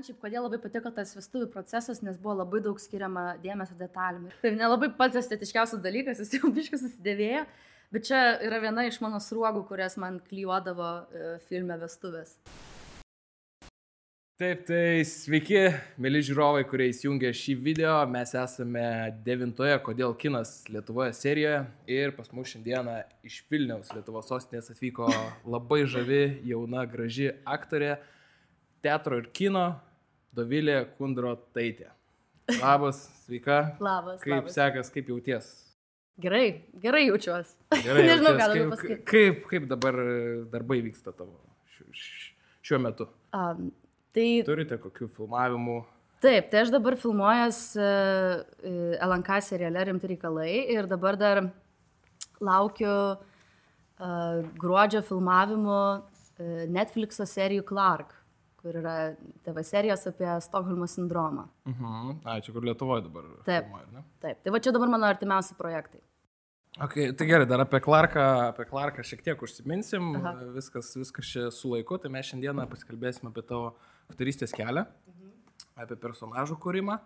Man šiaip kodėl labai patiko tas vestuvių procesas, nes buvo labai daug skiriama dėmesio detalėm. Tai nelabai pats estetiškiausias dalykas, jis jau biškas susidėvėjo, bet čia yra viena iš mano sruogų, kurias man klyjuodavo e, filme vestuvės. Taip, tai sveiki, mėly žiūrovai, kurie įsijungė šį video. Mes esame devintoje Kodėl kinas Lietuvoje serijoje ir pas mus šiandieną iš Vilniaus Lietuvos sostinės atvyko labai žavi, jauna, graži aktorė, teatro ir kino Dovilė Kundro Taitė. Labas, sveika. Labas. Kaip labas. sekas, kaip jauties? Gerai, gerai jaučiuosi. Gerai, Nežinau, ką daugiau pasakyti. kaip, kaip dabar darbai vyksta tavo šiuo, šiuo metu? Um, tai Turite kokių filmavimų? taip, tai aš dabar filmuojas uh, LNK seriale Rimti reikalai ir dabar dar laukiu uh, gruodžio filmavimo uh, Netflix'o serijų Clark, kur yra TV serijos apie Stokholmo sindromą. Mhm. A, čia kur Lietuvoje dabar. Taip. ne? Taip, tai va čia dabar mano artimiausi projektai. Ok, tai gerai, dar apie Clarką, apie Clarką šiek tiek užsiminsim, Aha. viskas, viskas čia su laiku, tai mes šiandieną pasikalbėsime apie tavo aktorystės kelią, apie personažų kūrimą,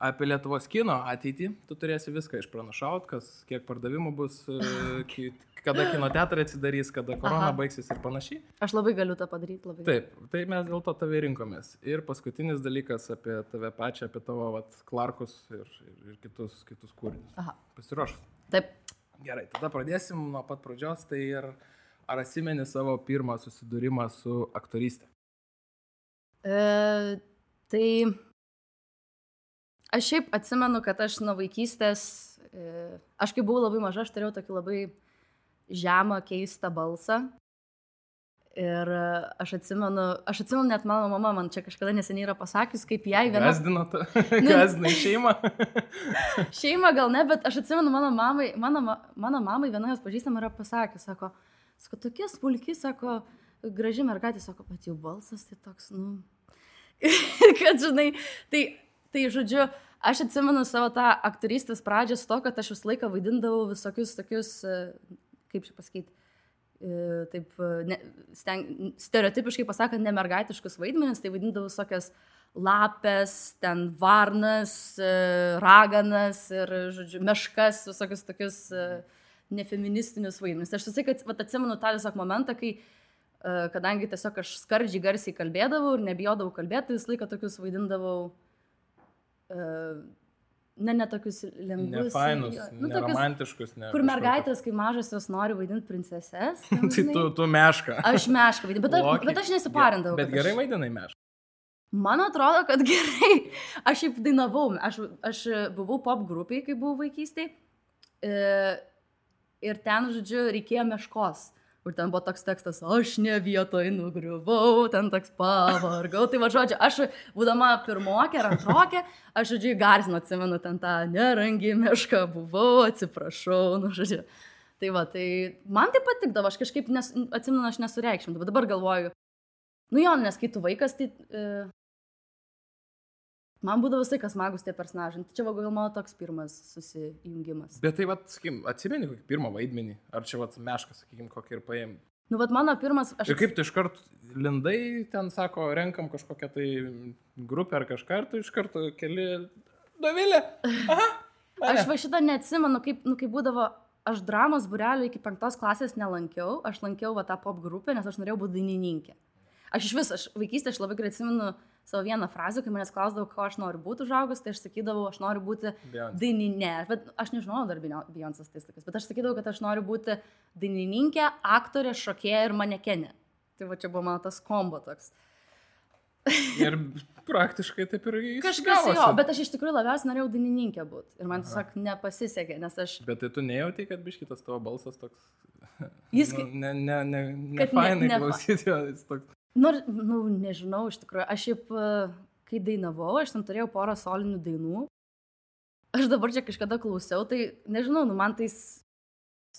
apie Lietuvos kino ateitį, tu turėsi viską išpranašaut, kas, kiek pardavimų bus, e, kada kino teatrai atsidarys, kada korona Aha. baigsis ir panašiai. Aš labai galiu tą padaryti, labai. Taip, tai mes dėl to tave rinkomės. Ir paskutinis dalykas apie tave pačią, apie tavo vat, Clarkus ir, ir, ir kitus, kitus kūrinius. Aha. Pasiruošus. Taip. Gerai, tada pradėsim nuo pat pradžios. Tai ir ar atsimeni savo pirmą susidūrimą su aktorystė? E, tai aš šiaip atsimenu, kad aš nuo vaikystės, e, aš kai buvau labai maža, aš turėjau tokį labai žemą, keistą balsą. Ir e, aš atsimenu, aš atsimenu net mano mama, man čia kažkada neseniai yra pasakius, kaip jai viena... Gazdino, gazdino šeimą. Šeima gal ne, bet aš atsimenu mano mamai, mano, ma- mano mamai viena jos pažįstama yra pasakius, sako, sako tokie smulki, sako, graži mergaitė, sako, bet jų balsas tai toks, nu. kad žinai, tai, tai žodžiu, aš atsimenu savo tą aktorystės pradžią su to, kad aš visą laiką vaidindavau visokius tokius, e, kaip čia pasakyti, e, taip, e, ne, steng, stereotipiškai pasakant, nemergaitiškus vaidmenis, tai vaidindavau visokias lapės, ten varnas, raganas ir, žodžiu, meškas, visokius tokius nefeministinius vaidmenis. Tai Aš visai, kad vat, atsimenu tą tiesiog momentą, kai, kadangi tiesiog aš skardžiai garsiai kalbėdavau ir nebijodavau kalbėti, visą laiką tokius vaidindavau, e, ne, ne tokius lengvus. Nefainus, jo, nu, neromantiškus. Ne, Kur mergaitės, kai mažas jos nori vaidinti princeses. ten, Tai tu, tu meška. Aš mešką vaidinu, bet, Loki. bet aš nesiparindavau. Bet gerai aš... vaidinai mešką. Man atrodo, kad gerai. Aš šiaip dainavau, aš, aš buvau pop grupiai, kai buvau vaikystėje. Ir ten, žodžiu, reikėjo meškos. Ir ten buvo toks tekstas, aš ne vietoj nugriuvau, ten toks pavargau. Tai va, žodžiu, aš, būdama pirmokė ar antrokė, aš, žodžiu, garzinu, atsimenu ten tą nerangi mešką buvau, atsiprašau, nu, žodžiu. Tai va, tai man tai patikdavo, aš kažkaip, nes, atsimenu, aš nesureikšminau, bet dabar galvoju, nu jo, nes kai tu vaikas, tai... E, Man būdavo visai kas smagus tie personažai. Tai čia va, gal mano toks pirmas susijungimas. Bet tai, vat, sakykim, atsimeni kokį pirmą vaidmenį? Ar čia, vat, mešką, sakykim, kokį ir paėmė? Nu, vad mano pirmas, aš... Ir kaip tu iškart lindai, ten sako, renkam kažkokią tai grupę ar kažką, ir tu iš karto keli Dovilė. Aha. mane. Aš va šitą neatsimenu, kaip, nu, kaip būdavo, aš dramos burelio iki penktos klasės nelankiau, aš lankiau va tą pop grupę, nes aš norėjau būti dainininkė. Aš iš vis, aš vaikystėje aš labai gerai atsimenu savo vieną frazę, kai manęs klausdavo, ko aš noriu būti užaugus, tai aš sakydavau, aš noriu būti Beyoncé. daininė. Bet aš nežinau dar Beyoncé statistikas, bet aš sakydavau, kad aš noriu būti dainininkė, aktorė, šokėja ir manekenė. Tai va čia buvo mano tas kombo toks. Ir praktiškai taip ir jis Kažkas jo, bet aš iš tikrųjų labiausiai norėjau dainininkė būti. Ir man tiesiog nepasisekė, nes aš... Bet tai tu nejauti, kad biškitas tavo balsas toks... Jis nu, ne, ne, ne, ne fainai ne klausyti, jis toks... Nu, ir- nu, nežinau, iš tikrųjų, aš šiaip, e, kai dainavau, aš ten turėjau porą solinių dainų. Aš dabar čia kažkada klausiau, tai nežinau, nu, man tai,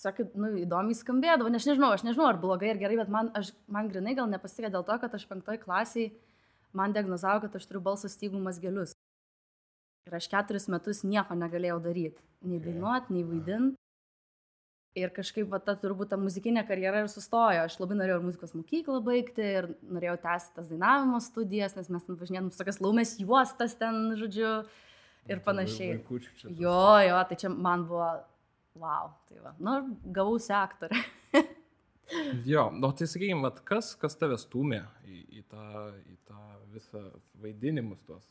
sakė, nu, įdomiai skambėdavo, nes aš nežinau, aš nežinau, ar blogai ar gerai, bet man, aš, man grinai gal nepasitikė dėl to, kad aš penktoj klasiai man diagnozavo, kad aš turiu balso stygų mazgelius. Ir aš keturis metus nieko negalėjau daryti. Nei dainuoti, nei vaidinti. Ir kažkaip, va, ta turbūt ta muzikinė karjera ir sustojo. Aš labai norėjau ir muzikos mokyklą baigti, ir norėjau tęsti tas dainavimo studijas, nes mes ten važinėtum tokias laumės juostas ten, žodžiu, ir panašiai. Jo, jo, tai čia man buvo, wow, tai va, nu, gausi aktorė. Jo, nu tai sakykime, kas, kas tave stumė į, į, tą, į tą visą vaidinimus tos.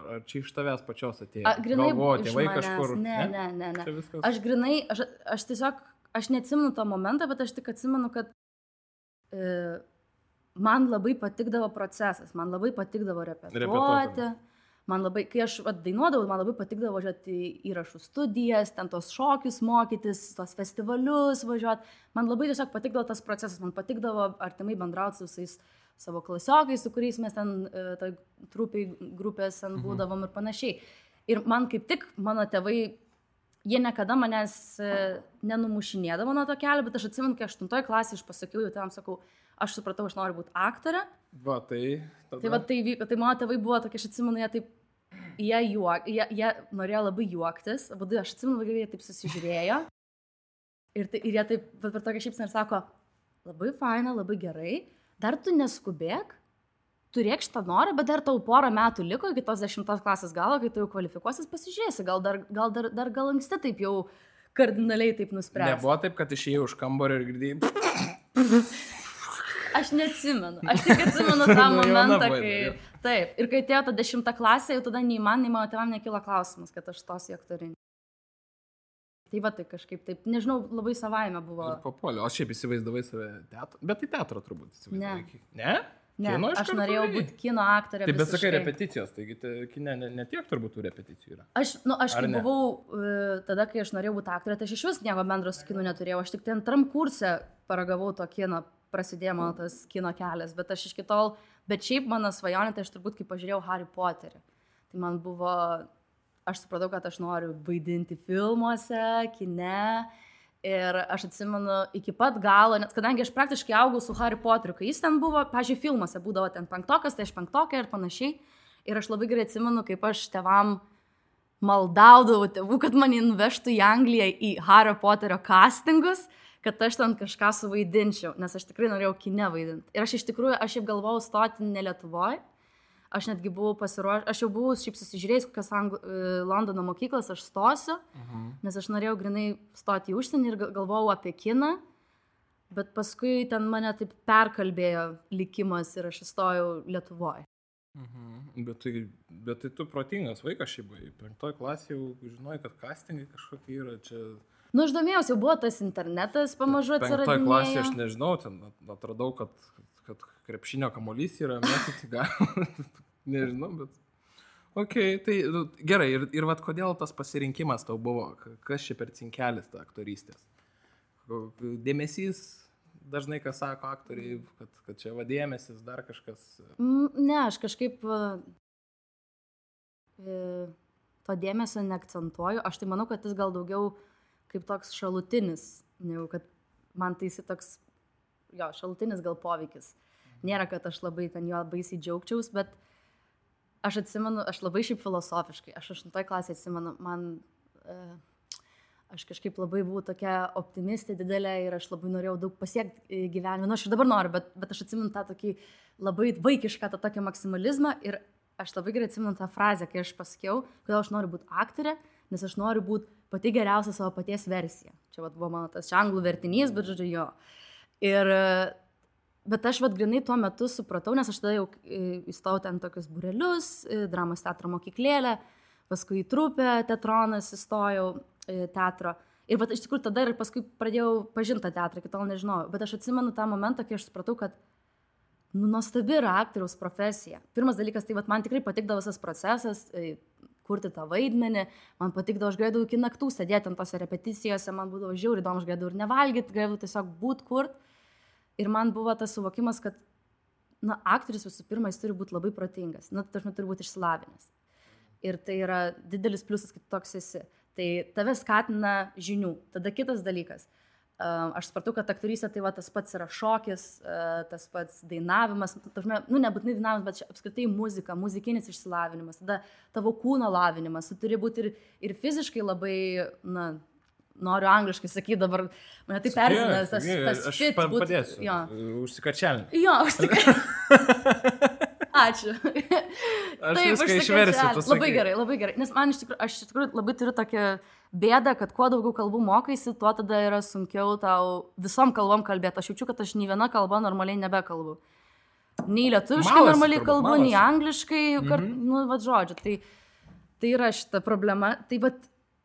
Ar čia iš tavęs pačios atėjo? A, grinai Galvojo, iš tėvai kažkur. Ne, ne, ne, ne. Viskas. Aš grinai, aš, aš tiesiog, aš neatsimenu to momentą, bet aš tik atsimenu, kad e, man labai patikdavo procesas, man labai patikdavo repetuoti. Repetuoti. Man labai, kai aš dainuodavau, man labai patikdavo važiuoti į įrašų studijas, ten tos šokius mokytis, tos festivalius važiuoti. Man labai tiesiog patikdavo tas procesas, man patikdavo artimai bendrauti su visais savo klasiokais, su kuriais mes ten, e, toj trupiai grupės ten Mhm. būdavom ir panašiai. Ir man kaip tik mano tėvai jie niekada manęs e, nenumušinėdavo nuo to kelio, bet aš atsimenu, kai aštuntoje klasėje aš pasakiau, jau tam sakau, aš supratau, aš noriu būti aktorė. Va, tai. Tada... Tai va tai vyko, tai mano tėvai buvo tokie, aš atsimenu, jie taip, jie, juok, jie, jie norėjo labai juoktis, abu du, aš atsimenu, kaip jie taip susižiūrėjo. Ir, tai, ir jie taip, bet per tokią šypsną ir sako, labai faina, labai gerai, dar tu neskubėk, turėk šitą norą, bet dar tau porą metų liko iki tos dešimtos klasės galo, kai tu jau kvalifikuosis, pasižiūrėsi, gal dar, gal dar, dar gal anksti taip jau kardinaliai taip nuspręsti. Nebuvo taip, kad išėjai už kambario ir girdėjai. Aš neatsimenu. Aš tik atsimenu tą Nu, momentą, kai... Taip, ir kai atėjo ta dešimta klasė, jau tada nei man, nei mano tėvam nekilo klausimas, kad aš tos į aktorinį. Tai va, tai kažkaip taip, nežinau, labai savaime buvo. Ir papuoliu. O šiaip įsivaizdavai save teatro. Bet tai teatro turbūt įsivaizdavai. Ne. Ne? Ne, Kino aš norėjau būti kino aktorė. Taip, bet sakai repeticijos, taigi kine ne, ne tiek turbūt tų repeticijų yra. Aš, nu, aš Ar kai ne? buvau, e, tada, kai aš norėjau būti aktorė, tai aš iš vis nieko bendro su kinu neturėjau. Aš tik ten antram kurse paragavau to kino, prasidėjo mano tas kino kelias, bet aš iš kitol, bet šiaip mano svajonė, tai aš turbūt kai pažiūrėjau Harry Potterį. Tai man buvo, aš supratau, kad aš noriu vaidinti filmuose, kine. Ir aš atsimenu iki pat galo, net kadangi aš praktiškai augau su Harry Potteriu, kai jis ten buvo, pažiūrėjau, filmuose būdavo ten penktokas, tai aš penktokė ir panašiai. Ir aš labai gerai atsimenu, kaip aš tevam maldaudavau tėvų, kad mane nuvežtų į Angliją į Harry Potterio castingus, kad aš ten kažką suvaidinčiau, nes aš tikrai norėjau kine vaidinti. Ir aš iš tikrųjų, aš jau galvojau stoti ne Lietuvoje, aš netgi buvau pasiruošęs, aš jau buvau šiaip susižiūrėjęs, kokias Angl e, Londono mokyklas aš stosiu, Mhm. nes aš norėjau grinai stoti į užsienį ir gal- galvojau apie kiną, bet paskui ten mane taip perkalbėjo likimas ir aš įstojau Lietuvoje. Mhm. Bet, tai, bet tai tu protingas vaikas šiaip buvai. Penktoj klasėje jau žinojai, kad castingai kažkokie yra čia. Nu, aš domėjausi, jau buvo tas internetas pamažu Penktoj atsiradinėjo. klasėje aš nežinau, ten at- atradau, kad, kad krepšinio kamuolys yra mėtyti galima. nežinau, bet. Ok, tai nu, gerai, ir, ir vad kodėl tas pasirinkimas tau buvo, kas čia per cinkelis ta aktorystės? Dėmesys, dažnai kas sako aktoriai, kad, kad čia vadėmėsis, dar kažkas. Mm, Ne, aš kažkaip e, e, to dėmesio neakcentuoju. Aš tai manau, kad jis gal daugiau kaip toks šalutinis, negu kad man tai jis toks, jo, šalutinis gal poveikis. Nėra, kad aš labai ten jo baisiai džiaugčiaus, bet aš atsimenu, aš labai šiaip filosofiškai, aš aštuntoje klasėje atsimenu, man, e, aš kažkaip labai buvau tokia optimistė didelė ir aš labai norėjau daug pasiekti e, gyvenime. Nu, aš ir dabar noriu, bet, bet aš atsimenu tą tokį labai vaikišką, tą tokį maksimalizmą ir aš labai gerai atsimenu tą frazę, kai aš pasakiau, kodėl aš noriu būti aktorė, nes aš noriu būti pati geriausia savo paties versija. Čia vat, buvo mano tas anglų vertinys, bet žodžiu jo. Ir, bet aš vad grinai tuo metu supratau, nes aš tada jau e, įstojau ten tokius burelius, e, dramos teatro mokyklėlę, paskui į trupę teatronas įstojau e, teatro. Ir vat, iš tikrųjų tada ir paskui pradėjau pažinti tą teatrą, iki tol nežinojau. Bet aš atsimenu tą momentą, kai aš supratau, kad nu, nuostabi yra aktoriaus profesija. Pirmas dalykas, tai vat, man tikrai patikdavo visas procesas, kurti tą vaidmenį, man patikdavo, aš galėdavau iki naktų sėdėti ant tose repeticijose, man būdavo žiauri įdomu, aš galėdavau ir nevalgyti, galėdavau tiesiog būt kurt. Ir man buvo tas suvokimas, kad, na, aktorius visų pirma, jis turi būti labai protingas, na, tai turi būti išsilavinęs. Ir tai yra didelis pliusas, kad toks esi. Tai tave skatina žinių. Tada kitas dalykas. Aš supratau, kad aktorystė tai va tas pats yra šokis, tas pats dainavimas, tažme, nu nebūtinai dainavimas, bet apskritai muzika, muzikinis išsilavinimas, tada tavo kūno lavinimas, tu turi būti ir, ir fiziškai labai, na, noriu angliškai sakyti dabar, mane tai persina, tas, tas aš fit būt- padėsiu. Jo, Užsikačialinti. jo, aš tik. Ačiū. Aš Taip, viską išversiu. Labai sakai. gerai, labai gerai. Nes man iš tikrųjų, aš iš tikrųjų labai turiu tokią bėdą, kad kuo daugiau kalbų mokaisi, tuo tada yra sunkiau tau visom kalbom kalbėti. Aš jaučiu, kad aš nei viena kalba normaliai nebekalbu. Nei lietuviškai Malasi normaliai kalbu, nei malasi. angliškai, kart, Mhm. nu, va, žodžiu. Tai, tai yra šita problema. Tai va,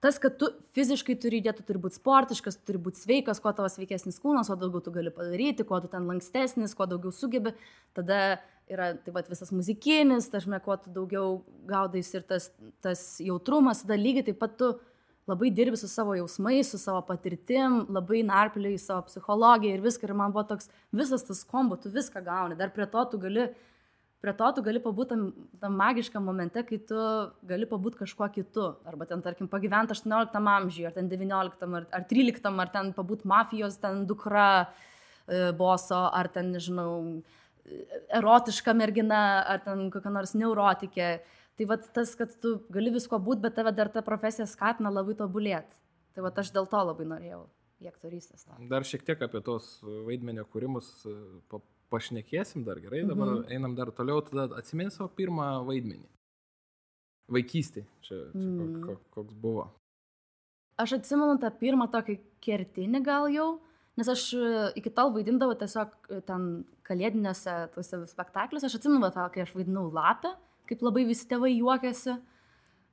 tas, kad tu fiziškai turi įdėti, tu turi būti sportiškas, tu turi būti sveikas, kuo tavo sveikesnis kūnas, kuo daugiau tu gali padaryti, kuo tu ten lankstesnis, kuo daugiau sugebi, tada yra tai va, visas muzikinis, tašme, kuo tu daugiau gaudais ir tas, tas jautrumas, tada lygiai taip pat tu labai dirbi su savo jausmais, su savo patirtim, labai narpliai savo psichologiją ir viską. Ir man buvo toks visas tas kombo, tu viską gauni. Dar prie to tu gali, prie to tu gali pabūti tam, tam magiškam momente, kai tu gali pabūti kažkuo kitu. Arba ten, tarkim, pagyventi 18 amžiuje, ar ten 19, ar, ar 13, ar ten pabūti mafijos, ten dukra e, boso, ar ten, nežinau, erotiška mergina, ar ten kokia nors neurotikė. Tai va tas, kad tu gali visko būti, bet tave dar ta profesija skatina labai tobulėti. Tai va aš dėl to labai norėjau į aktorystės. Dar šiek tiek apie tos vaidmenio kūrimus e, pašnekėsim dar gerai, dabar Mhm. mhm. einam dar toliau, tada atsimeni savo pirmą vaidmenį. Vaikystė, čia, čia Mhm. kok, koks buvo. Aš atsimenu tą pirmą tokį kertinį gal jau, nes aš e, iki tol vaidindavau tiesiog e, ten kalėdinėse tuose spektakliuose. Aš atsimenu tą, kai aš vaidinau lapę, kaip labai visi tėvai juokėsi.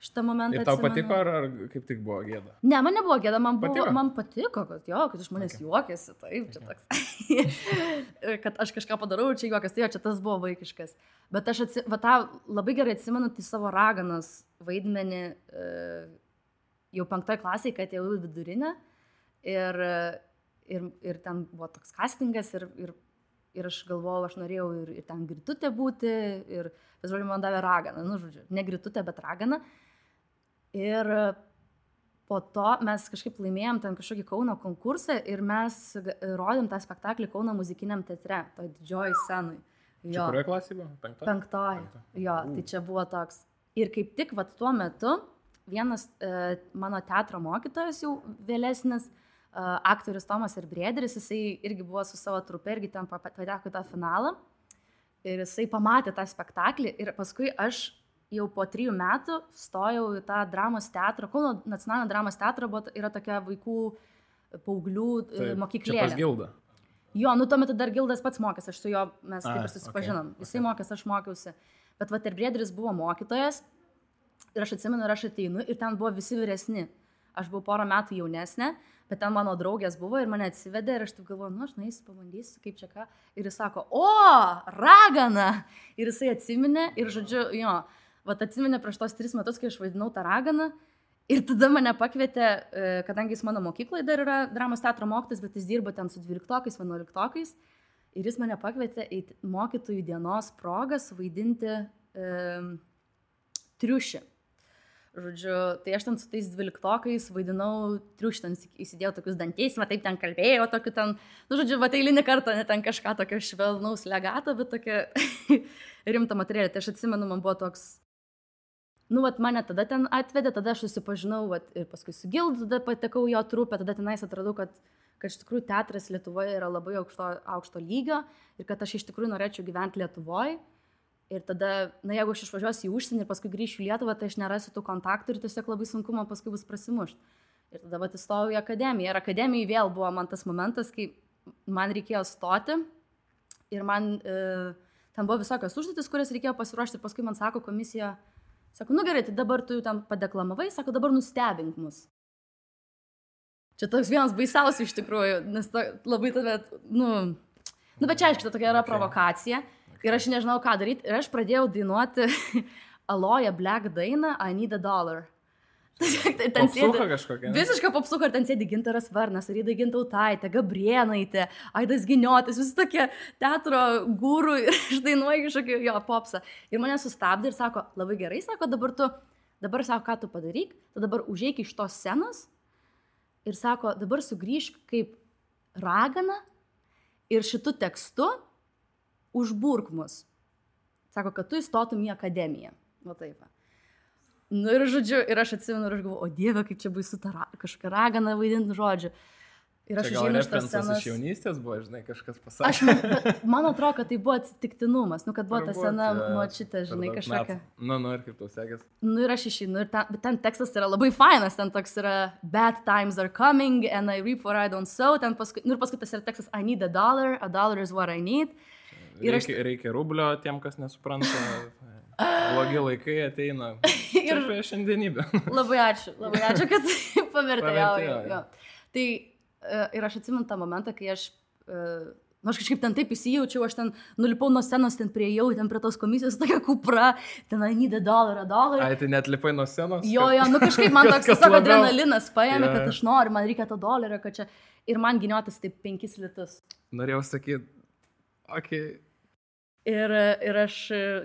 Šitą momentą. Ir tau atsimenu. patiko, ar, ar kaip tik buvo gėda? Ne, man nebuvo gėda, man, buvo, Patiko? man patiko, kad jo, kad iš manęs Okay. juokėsi, taip, čia toks. kad aš kažką padarau ir čia juokas, tai jo, čia tas buvo vaikiškas. Bet aš atsi, va, tą labai gerai atsimenu tai savo raganos vaidmenį e, jau penktoje klasėje, kai atėjau į vidurinę. Ir, ir, ir ten buvo toks castingas ir, ir, ir aš galvojau, aš norėjau ir, ir ten gritutė būti. Ir, vis žodžiu, man davė raganą, nu, žodžiu, ne gritutė, bet raganą. Ir po to mes kažkaip laimėjom ten kažkokį Kauno konkursą ir mes g- rodėm tą spektaklį Kauno muzikiniam teatre, toj didžioji scenai. Čia kurioje klasėje buvo? Penkta? Penktoji. Penkta. Jo, tai čia buvo toks. Ir kaip tik vat tuo metu vienas e, mano teatro mokytojas jau vėlesnis, e, aktorius Tomas ir Brėderis, jisai irgi buvo su savo trupe, irgi ten pa- pateko į tą finalą. Ir jisai pamatė tą spektaklį ir paskui aš jau po trijų metų stojau į tą dramos teatrą, Kauno nacionalinio dramos teatrą buvo, yra tokia vaikų paauglių e, Taip, Čia pas mokyklėlė. Gildą. Jo, nu tuo metu dar Gildas pats mokėsi, aš su juo, mes taip Ai, ir susipažinom. okei, Jisai okei. mokėsi, aš mokiausi. Bet va, ir Briedris buvo mokytojas ir aš atsimenu, ir aš ateinu ir ten buvo visi vyresni. Aš buvau porą metų jaunesnė, bet ten mano draugės buvo ir mane atsivedė ir aš taip galvoju, nu aš naisiu, pabandysiu, kaip čia ką. Ir jis sako, o, ragana. Ir jisai atsiminė ir, žodžiu, jo, va atsiminė prieš tos tris metus, kai aš vaidinau tą raganą. Ir tada mane pakvietė, e, kadangi jis mano mokykloje dar yra dramos teatro mokytis, bet jis dirba ten su 12-ais, 11-ais. Ir jis mane pakvietė į mokytojų dienos progą suvaidinti e, triušį. Žodžiu, tai aš ten su tais dvyliktokais vaidinau triušį, ten įsidėjau tokius dantis, va taip ten kalbėjau, tokiu ten, nu, žodžiu, va eilinį kartą, ne ten kažką tokio švelnaus legato, bet tokia rimta materialė. Tai aš atsimenu, man buvo toks, nu, va mane tada ten atvedė, tada aš susipažinau, vat, ir paskui su Gildu, tada patekau jo trupę, tada tenais atradau, kad kad iš tikrųjų teatras Lietuvoje yra labai aukšto, aukšto lygio ir kad aš iš tikrųjų norėčiau gyventi Lietuvoje. Ir tada, na jeigu aš išvažiuosiu į užsienį ir paskui grįšiu į Lietuvą, tai aš nerasiu tų kontaktų ir tiesiog labai sunku man paskui bus prasimušti. Ir tada vat įstojau į akademiją. Ir akademijai vėl buvo man tas momentas, kai man reikėjo stoti. Ir man e, ten buvo visokios užduotis, kurias reikėjo pasiruošti. Ir paskui man sako komisija, sako, nu gerai, tai dabar tu jau ten padeklamavai, sako, dabar nustebink mus. Čia toks vienas baisiausių iš tikrųjų, nes to, labai tave, nu, nu, bet čia aišku, tokia yra Okay. provokacija. Ir aš nežinau, ką daryti. Ir aš pradėjau dainuoti Aloja Black dainą I Need a Dollar. Ten sėdi. kažkokia. Visiškai popsuka, ir ten sėdi Gintaras Varnas, Rydai Gintautaitė, Gabrienaitė, Aidas Giniotis, visi tokie teatro gūrų ir aš dainuoju kažkokį jo popsą. Ir mane sustabdė ir sako, labai gerai, sako, dabar tu, dabar sako, ką tu padaryk, tu dabar užeik iš tos scenos ir sako, dabar sugrįžk kaip ragana ir šitų tekstu užburk mus. Sako, kad tu įstotum į akademiją. Va taip. va. Nu ir žodžiu, ir aš atsimenu, ir aš galvoju, o dieve, kaip čia baisu tą ra- kažką raganą vaidinti, žodžiu. Ir aš išeinu iš tos scenos. iš jaunystės buvo, žinai, kažkas Aš, pasakė. bet man atrodo, kad tai buvo atsitiktinumas, nu, kad buvo ta sena per žinai, kažkokia. metų. Nu, nu, ir kaip tau sekės. Nu ir aš išeinu, ir ten, ten tekstas yra labai fainas, ten toks yra Bad times are coming and I reap what I don't sow, ten paskui, nu ir paskui tas yra tekstas I need a dollar, a dollar is what I need. Ir aš- Reikia, reikia rublio tiem, kas nesupranta. Blogi laikai ateina. Ir apie šiandienybę. Labai ačiū, labai ačiū, kad pavertė. Jo, Pavertė, jo, jo, jo. Tai e, ir aš atsimenu tą momentą, kai aš, e, nu aš kažkaip ten taip įsijaučiau, aš ten nulipau nuo scenos, ten prieėjau, ten prie tos komisijos tokia kupra, ten I need a dollar, a dollar. Ai, tai net lipai nuo scenos. Jo, jo, nu kažkaip man toks tiesiog adrenalinas paėmė, Jo, kad aš noriu, man reikia to dolerio, kad čia. Ir man giniotis taip penkis litus. Norėjau sakyti, okei. Okay. Ir, ir aš,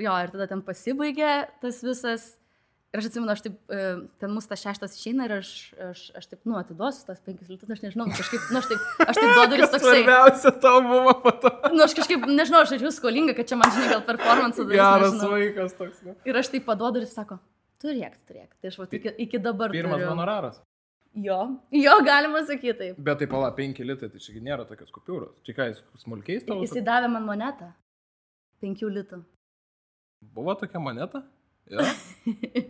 jo, ir tada ten pasibaigė tas visas. Ir aš atsimenu, aš taip, e, ten mūsų tas šeštas išeina ir aš, aš, aš taip, nu, atiduosiu tas penkis litus, aš nežinau, nu, kažkaip, nu, aš taip, aš taip duodu ir jis toksai. Svarbiausia tau buvo po to. Nu, aš kažkaip, nežinau, aš esu skolinga, kad čia man, žinai, gal performance darys. Geras vaikas toks. Ne? Ir aš taip paduodu ir jis sako, turėk, turėk. Tai aš va, iki, iki dabar. Pirmas turiu. honoraras. Jo, jo, galima sakyti taip. Bet tai pala, 5 litai, tai čia nėra tokios kupiūros. Čia ką, jis smulkiais tau? Jisai davė man monetą. Penkių litų. Buvo tokia moneta? Ja.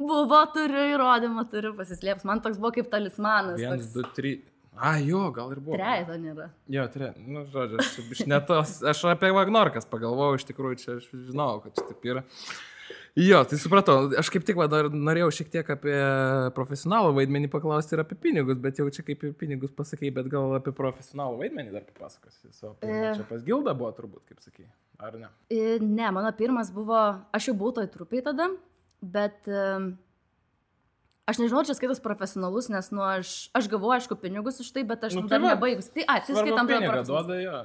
Buvo, turiu įrodymą, turiu pasislėpti. Man toks buvo kaip talismanas. 1, toks 2, 3. A, jo, gal ir buvo. Trejeto nėra. Jo, tre. Nu, žodžiu, aš, aš, netos, aš apie Vagnorkas pagalvojau, iš tikrųjų, čia aš žinau, kad čia taip yra. Jo, tai supratau, aš kaip tik va, dar norėjau šiek tiek apie profesionalų vaidmenį paklausti ir apie pinigus, bet jau čia kaip ir pinigus pasakai, bet gal apie profesionalų vaidmenį dar papasakosi. Pirmą. E. Čia pas Gilda buvo turbūt, kaip sakai, ar ne? E, Ne, mano pirmas buvo, aš jau buvau toj trupiai tada, bet em, aš nežinau, čia skaitas profesionalus, nes, nu, aš, aš gavau, aišku, pinigus už tai, bet aš Nu, tai dar nebaigus. Tai, ai, Svarbu, skaitam tada pinigą profesionalus. duoda, jo.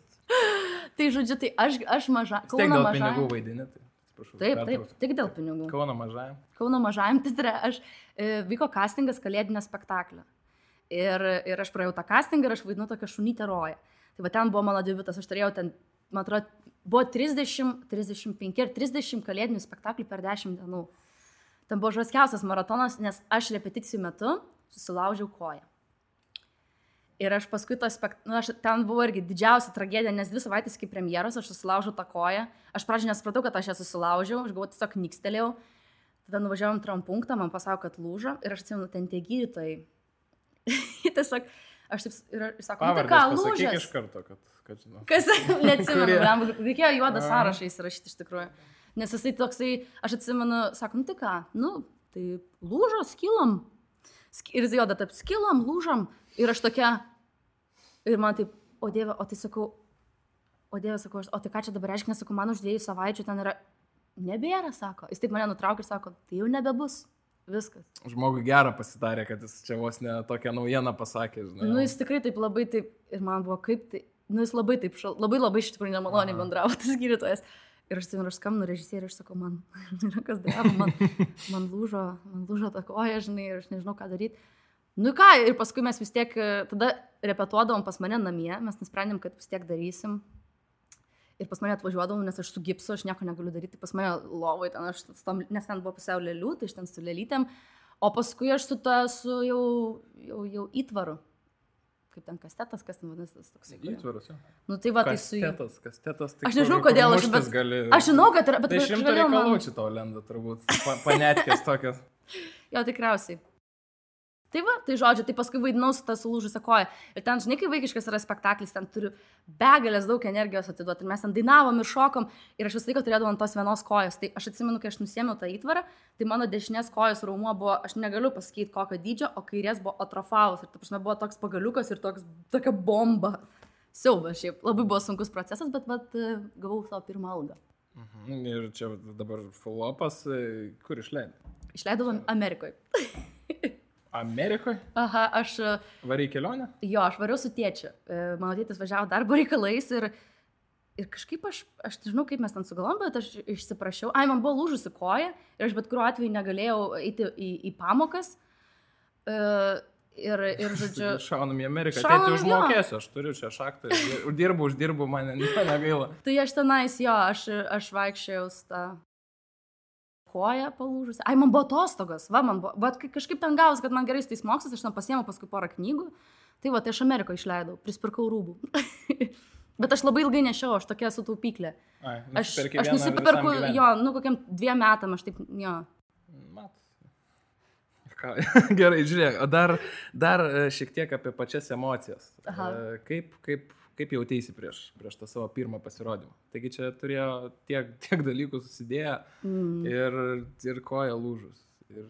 Tai žodžiu, tai aš, aš maža. Vis tiek Kauno dėl mažajam- pinigų vaidinė, tai atsiprašau. Taip, taip, tik dėl pinigų. Kauno mažajam. Kauno mažajam teatre aš e, vyko castingas kalėdinio spektaklio. Ir, ir aš praėjau tą castingą ir aš vaidinu tokią šunytę roją. Tai va ten buvo mano debiutas, aš turėjau ten, man atrodo, buvo 30, 35 ir 30 kalėdinių spektaklių per 10 dienų. Ten buvo žaskiausias maratonas, nes aš repeticijų metu susilaužiau koją. Ir aš paskui to spektaklio, nu, aš ten buvo irgi didžiausia tragedija, nes dvi savaitės iki premjeros aš susilaužiau tą koją. Aš pradžioje nesupratau, kad aš ją susilaužiau, aš galvoju, tiesiog nikstelėjau. Tada nuvažiavom tram punktą, man pasako, kad lūžo ir aš atsimenu, ten tie gydytojai. tiesiog, aš taip, ir aš sakau, nu, tai ką, pasakyk iš karto, kad, kad žinau. Kas, neatsimenu, blemba, reikėjo juodą sąrašą įsirašyti iš tikrųjų. Nes jisai toksai, aš atsimenu, sako, nu tai ką, nu, tai lūžo, skilom. Sk- Ir jis juoda, taip, skilom, lūžom. Ir aš tokia, ir man taip, o dieve, o tai sakau, o dieve, sakau, aš, o tai ką čia dabar reiškia, sakau, man už dviejų savaičių ten yra, nebėra, sako. Jis taip mane nutraukė ir sako, tai jau nebebus. Viskas. Žmogui gerą pasidarė, kad jis čia vos ne tokią naujieną pasakė, žinai. Nu, jis tikrai taip labai taip, ir man buvo kaip tai, nu, jis labai taip, šal, labai labai iš tikrųjų nemaloniai bendravo tas gydytojas. Ir aš atsimenu, aš skambinu režisieriui ir sakau, man, žinai, kas daro, man, man lūžo, man lūžo ta koja, žinai, ir aš nežinau, ką daryti. Nu ką, ir paskui mes vis tiek, e, tada repetuodavom pas mane namie, mes nusprendėm, kad vis tiek darysim. Ir pas mane atvažiuodavom, nes aš su gipsu, aš nieko negaliu daryti, pas mane lovai, ten aš, tom, nes ten buvo pusiau lėlių, tai aš ten su lėlytėm, o paskui aš su ta, su jau, jau, jau įtvaru. Kaip ten kastetas, kas ten vadinasi, tas toks. Įtvarus, jo. Nu tai va, tai su juo. Kastetas, kastetas. Tai Aš nežinau, kodėl aš, bet, gali. aš žinau, kad yra, bet Tai galėjau reikalų man- čia tau lenda, turbūt. Pa, panetkės tokios. Jo, tikriausiai. Tai va, tai žodžiu, tai paskui vaidinau su tą sulūžusią koją. Ir ten, žinai, kai vaikiškas yra spektaklis, ten turiu begalės daug energijos atiduoti. Ir mes ten dainavom ir šokom. Ir aš visą laiką turėdavau ant tos vienos kojos. Tai aš atsimenu, kai aš nusėmiau tą įtvarą, tai mano dešinės kojos raumuo buvo, aš negaliu pasakyti kokio dydžio, o kairės buvo atrofavus. Ir, ta prasme, buvo toks pagaliukas ir toks, tokia bomba. Siaubas šiaip. Labai buvo sunkus procesas, bet, bet gavau savo pirmą algą. Mhm. Ir čia dabar follopas, e, kur išleidai? Išleidau Amerikoje. Amerikoje? Aha, aš e, Varai kelionę? Jo, aš variau su tėčiu. E, Mano tėtis važiavo darbo reikalais ir, ir kažkaip aš, aš nežinau, kaip mes ten sugalvom, bet aš išsiprašiau. Ai, man buvo lūžusi koja ir aš bet kuriuo atveju negalėjau eiti į, į pamokas. E, Ir, ir žodžiu, Šaunam į Ameriką. Šaunam, jo. užmokėsiu, aš turiu čia šaktą. Dirbu, uždirbu, man negaila. tai aš tenais jo, aš, aš vaikščiojau su tą koja palūžusi. Ai, man buvo atostogos, va, man buvo, bet kažkaip ten gavus, kad man gerai su tais mokslais, aš ten pasiėmiau paskui porą knygų. Tai va, tai aš Amerikoje išleidau, prisipirkau rūbų. bet aš labai ilgai nešiau, aš tokia esu taupyklė. Ai, Aš, aš nusipirku, jo, nu kokiam dviem metam, aš taip, jo. Mat. Gerai, žiūrėk, dar, dar e, šiek tiek apie pačias emocijas. Aha. E, Kaip, kaip, kaip jautėsi prieš, prieš tą savo pirmą pasirodymą? Taigi čia turėjo tiek, tiek dalykų susidėję Mm. ir, ir koja lūžus. Ir,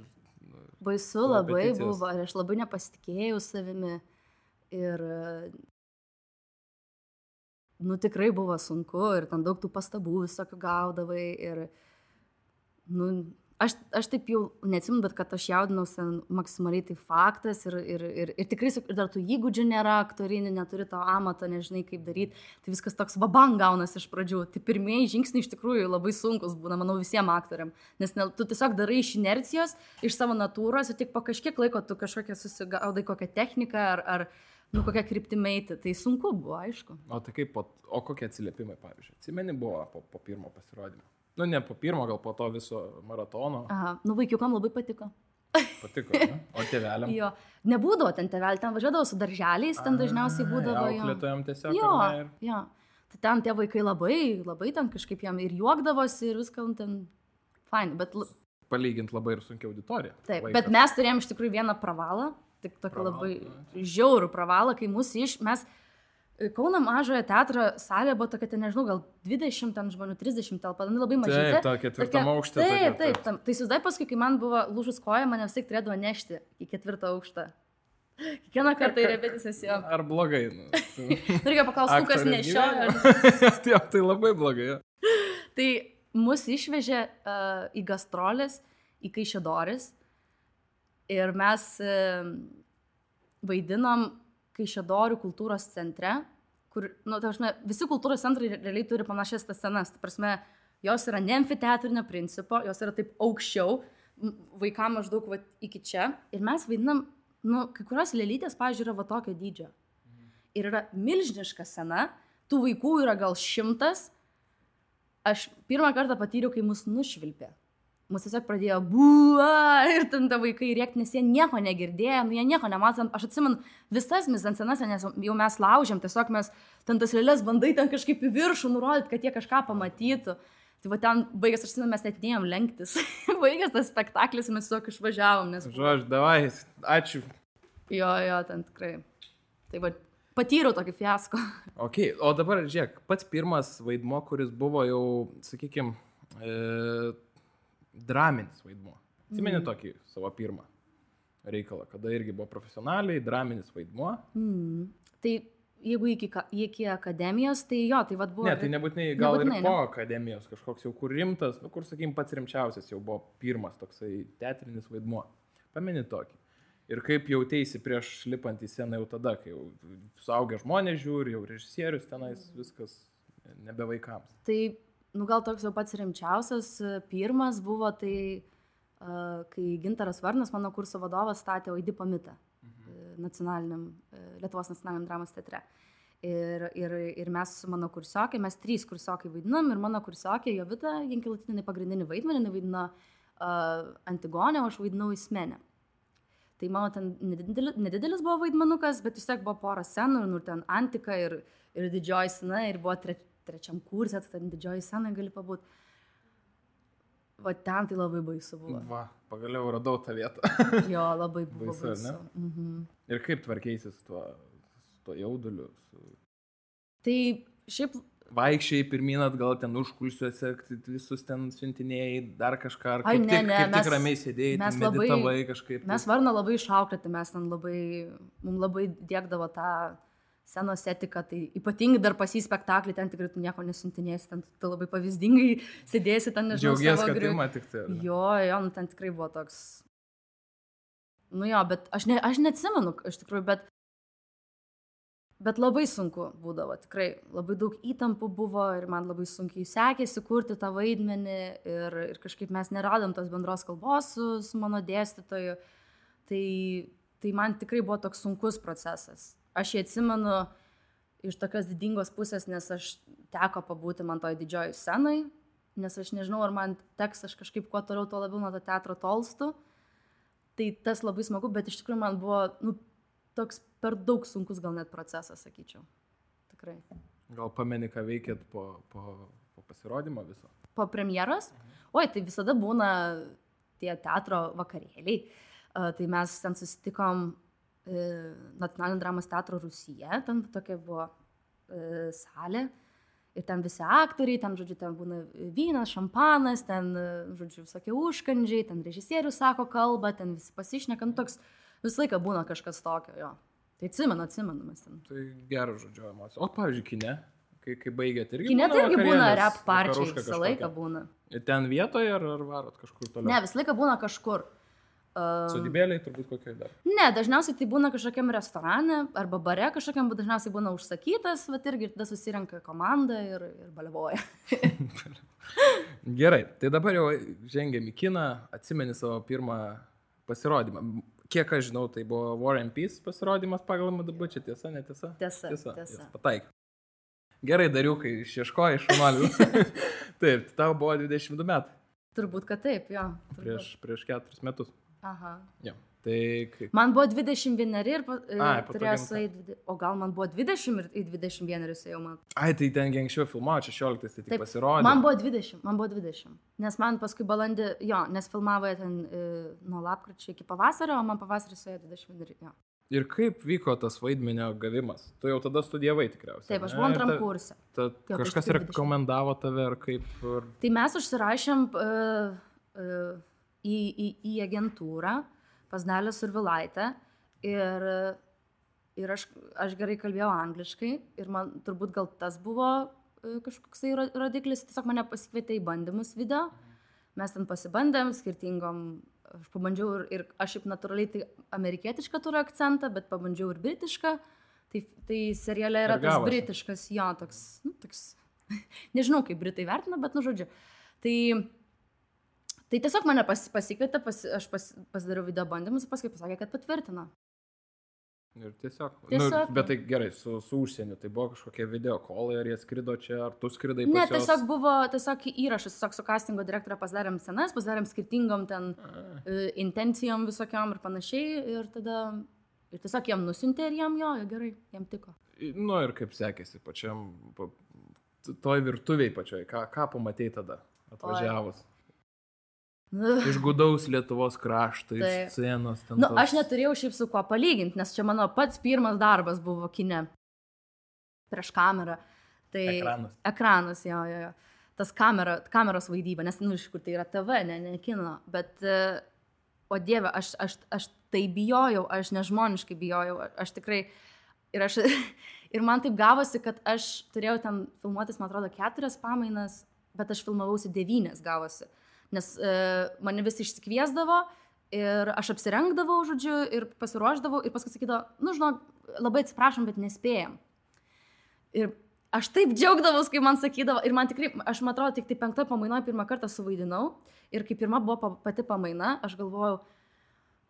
nu, Baisu labai buvo ir aš labai nepasitikėjau savimi. Ir, nu, tikrai buvo sunku ir ten daug tų pastabų visokių gaudavai. Ir, nu, aš, aš taip jau neatsimenu, bet kad aš jaudinausi maksimaliai, tai faktas. Ir, ir, ir, ir tikrai, ir dar tų įgūdžių nėra, aktorinį, neturi to amato, nežinai kaip daryti. Tai viskas toks vabang gaunasi iš pradžių. Tai pirmieji žingsniai iš tikrųjų labai sunkus būna, manau, visiems aktoriam. Nes ne, tu tiesiog darai iš inercijos, iš savo natūros ir tik po kažkiek laiko tu kažkokią susigaudai kokią techniką ar, ar nu, kokią kryptimą eiti. Tai sunku buvo, aišku. o tai kaip, po, o kokie atsiliepimai, pavyzdžiui, atsimeni buvo po, po pirmo pasirodymo? Nu, ne po pirmo, gal po to viso maratono. Aha, nu vaikiukam labai patiko. Patiko, ne? o tėveliam. Jo, nebūdavo ten tevelį, ten važiuodavo su darželiais, ten dažniausiai būdavo jo. Auklėtojam tiesiog. Jo, ir... jo. Tai ten tie vaikai labai, labai ten kažkaip jam ir juokdavosi ir viską nu, ten fine. Bet, Palyginti labai ir sunkia auditorija. taip, Vaikas. bet mes turėjom iš tikrųjų vieną pravalą, tik tokį Pravalą, labai na. žiaurų pravalą, kai mūsų iš, mes Kauno mažojo teatro salė buvo tokia, ten nežinau, gal 20 ten žmonių, 30 telpa, nu, labai mažai. Taip, ta ketvirtam aukšte. Taip, tokia, taip, tam, tai įsivaizduoju paskui, kai man buvo lūžus koja, mane vis tiek turėdavo nešti į ketvirtą aukštą. Kiekvieną kartą į repeticijas jo. Ar blogai? Nu, Reikia paklausti, kas nešioja. gyvenimas. Taip, tai labai blogai. jo. Tai mus išvežė uh, į gastrolės, į Kaišėdoris. Ir mes uh, vaidinom Kaišėdorių kultūros centre, kur, nu, ta prasme, visi kultūros centrai re- realiai turi panašias tas scenas. Ta prasme, jos yra ne amfiteatrinio principo, jos yra taip aukščiau, m- vaikam maždaug va, iki čia. Ir mes vaidinam, nu, kai kurios lėlytės, pažiūrėjau, yra va tokio dydžio. Ir yra milžiniška scena, tų vaikų yra gal šimtas, aš pirmą kartą patyriau, kai mus nušvilpė. Mus tiesiog pradėjo buua ir ten ta vaikai rėkti, nes jie nieko negirdėjo, nu jie nieko nematom. Aš atsimenu visas mizansenas, nes jau mes laužėm, tiesiog mes ten tas lėlės bandai ten kažkaip į viršų nurodyti, kad jie kažką pamatytų. Tai va ten baigęs, aš atsimenu, mes net neėjom lenktis. baigęs tas spektaklis, mes tiesiog išvažiavom, nes... Žodžiu, davai, ačiū. Jo, jo, ten tikrai. Tai va, patyriau tokį fiasko. Ok, o dabar žiūrėk, pats pirmas vaidmo, kuris buvo jau, sakykime, e, draminis vaidmo. Atsimeni Mhm. tokį savo pirmą reikalą, kada irgi buvo profesionaliai, draminis vaidmo. Mm. Tai jeigu iki, iki akademijos, tai jo, tai vad buvo... Ne, tai nebūtinai, gal Nebūtinai, ir po akademijos kažkoks jau kur rimtas, nu kur, sakykim, pats rimčiausias jau buvo pirmas toksai teatrinis vaidmuo. Pameni tokį. Ir kaip jautėsi prieš lipant į sceną jau tada, kai jau suaugę žmonės žiūri, jau režisierius tenais, viskas nebe vaikams. Tai, nu gal toks jau pats rimčiausias e, pirmas buvo, tai uh, kai Gintaras Varnas, mano kurso vadovas, statė Oidipą mitą mhm. nacionaliniam, e, Lietuvos nacionaliniam dramos teatre. Ir, ir, ir mes su mano kursiokė, mes trys kursiokai vaidinam ir mano kursiokė Jovita Jankilatinė pagrindinį vaidmenį, jinai vaidino uh, Antigonę, o aš vaidinau Ismenę. Tai mano ten nedidelis, nedidelis buvo vaidmenukas, bet vis tiek buvo pora scenų, nu ten Antika ir, ir didžioji scena ir buvo tre, trečiam kursė, tai ten didžioji scena gali pabūti. Va ten tai labai baisu buvo. Va, pagaliau radau tą vietą. Jo, labai buvo Baisu, baisu. ne? Mhm. Ir kaip tvarkėsi su tuo, su tuo jauduliu? Su... Tai šiaip Vaikščiai pirmin atgal ten užkulsiuose, visus ten siuntinėjai, dar kažką, ar Ai, kaip, ne, tik, ne, kaip tik mes- ramiai sėdėjai, mes ten labai- meditavai kažkaip. mes varną labai išauklėti, mes ten labai, mums labai dėkdavo tą senos etiką, tai ypatingai dar pas į spektaklį ten tikrai tu nieko nesuntinėsi, ten tu labai pavyzdingai sėdėsi ten, nežinau, Džiaugies, kad griu- tik tai. Jo, jo, nu ten tikrai buvo toks. Nu jo, bet aš, ne, aš neatsimenu, iš tikrųjų, bet, bet labai sunku būdavo, tikrai labai daug įtampų buvo ir man labai sunkiai sekėsi kurti tą vaidmenį ir, ir kažkaip mes neradom tos bendros kalbos su, su mano dėstytoju. Tai, tai man tikrai buvo toks sunkus procesas. Aš jį atsimenu iš tokios didingos pusės, nes aš teko pabūti man toj didžiojoj scenai nes aš nežinau, ar man teks aš kažkaip kuo toliau, tuo labiau nuo to teatro tolstu. Tai tas labai smagu, bet iš tikrųjų man buvo nu, toks per daug sunkus gal net procesas, sakyčiau. Tikrai. Gal pameni, ką veikėt po, po, po pasirodymo viso? Po premjeros? Oi, tai visada būna tie teatro vakarėliai. Uh, tai mes ten susitikom Nacionalinio dramos teatro Rusija, ten tokia buvo uh, salė. Ir ten visi aktoriai, ten, žodžiu, ten būna vynas, šampanas, ten, žodžiu, visokie užkandžiai, ten režisierius sako kalbą, ten visi pasišneka, nu toks visą laiką būna kažkas tokio, jo. Tai atsimenu, atsimenu mes ten. Tai geras žodžio emocija. O, pavyzdžiui, kine, kai, kai baigėt irgi. Kine tai irgi būna rap parčiai, visą laiką būna. Ir ten vietoje ar, ar varot kažkur toliau? Ne, visą laiką būna kažkur. Uh, Sodybėliai turbūt kokiai dar. ne, dažniausiai tai būna kažkokiam restorane arba bare kažkokiam, bet dažniausiai būna užsakytas, bet irgi ir tada susirenka komanda ir, ir baliavoja. Gerai, tai dabar jau žengėm į kiną, atsimeni savo pirmą pasirodymą. Kiek aš žinau, tai buvo War and Peace pasirodymas pagal MDB, čia tiesa, netiesa? Tiesa, Tiesa. tiesa. Jis Pataik. Gerai, dariukai, išieškoji šunalių. Taip, tai tau buvo 22 metai. Turbūt, kad taip, jo. turbūt. Prieš, prieš 4 metus. Aha. Jo. Tai. Man buvo 21 ir pa- e, Ai, gimta. sueiti, o gal man buvo 20 ir į 21 ėjau man. Ai, tai ten gi anksčiau filmavo, 16, tai tik Taip, pasirodė. Man buvo 20, man buvo 20. Nes man paskui balandį, jo, nes filmavo ten e, nuo lapkričio iki pavasario, o man pavasarį suėjo 20 ir jo. Ir kaip vyko tas vaidmenio gavimas? Tu jau tada studijavai tikriausiai. Taip, aš buvau Ir antram ta- kursė. Ta, Jo, kažkas 20. rekomendavo tave ar kaip... Ar... Tai mes užsirašėm uh, uh, į, į, į agentūrą pas Dalę Survilaitę ir, ir aš, aš gerai kalbėjau angliškai ir man turbūt gal tas buvo kažkoks tai ro- rodiklis, tiesiog mane pasikvietė į bandymus video. Mes ten pasibandėm skirtingom, aš pabandžiau ir, ir aš šiaip natūraliai tai amerikietišką turiu akcentą, bet pabandžiau ir britišką. Tai, tai seriale yra tas britiškas, jo, toks, nu, toks, nežinau kaip britai vertina, bet, nu, žodžiu. Tai, tai tiesiog mane pas, pasikvietė, pas, aš pas, pasidariau video bandymus ir paskui pasakė, kad patvirtino. Ir tiesiog. Tiesiog, Nu, bet tai gerai, su, su užsieniu, tai buvo kažkokie video kolai, ar jie skrido čia, ar tu skridai pas Ne, juos? tiesiog buvo tiesiog įrašas, tiesiog su castingo direktorė pasidarėm scenas, pasidarėm skirtingom ten e, intencijom visokiom ir panašiai. Ir tada ir tiesiog jam nusintė ir jam jo, gerai, jam tiko. Nu ir kaip sekėsi pačiam, pa, toj virtuviai pačioj, ką, ką pamatėjai tada atvažiavus? Iš gudaus Lietuvos krašto, iš Taip. scenos. ten nu, tos- aš neturėjau šiaip su kuo palyginti, nes čia mano pats pirmas darbas buvo kine prieš kamerą. Tai Ekranas. Ekranas, jo, jo, jo. Tas kamera, kameros vaidyba, nes, nu, iš kur tai yra TV, ne, ne kino. Bet, o Dieve, aš, aš, aš tai bijojau, aš nežmoniškai bijojau, aš tikrai. Ir, aš, ir man taip gavosi, kad aš turėjau ten filmuotis, man atrodo, keturias pamainas, bet aš filmavausi devynes gavosi. Nes e, mane visi išsikviesdavo ir aš apsirengdavau, žodžiu, ir pasiruoždavau ir paskui sakydavo, nu, žinok, labai atsiprašom, bet nespėjom. Ir aš taip džiaugdavausi, kai man sakydavo, ir man tikrai, aš man atrodo, tik tai penktoj pamainoje pirmą kartą suvaidinau, ir kai pirma buvo pa, pati pamaina, aš galvojau,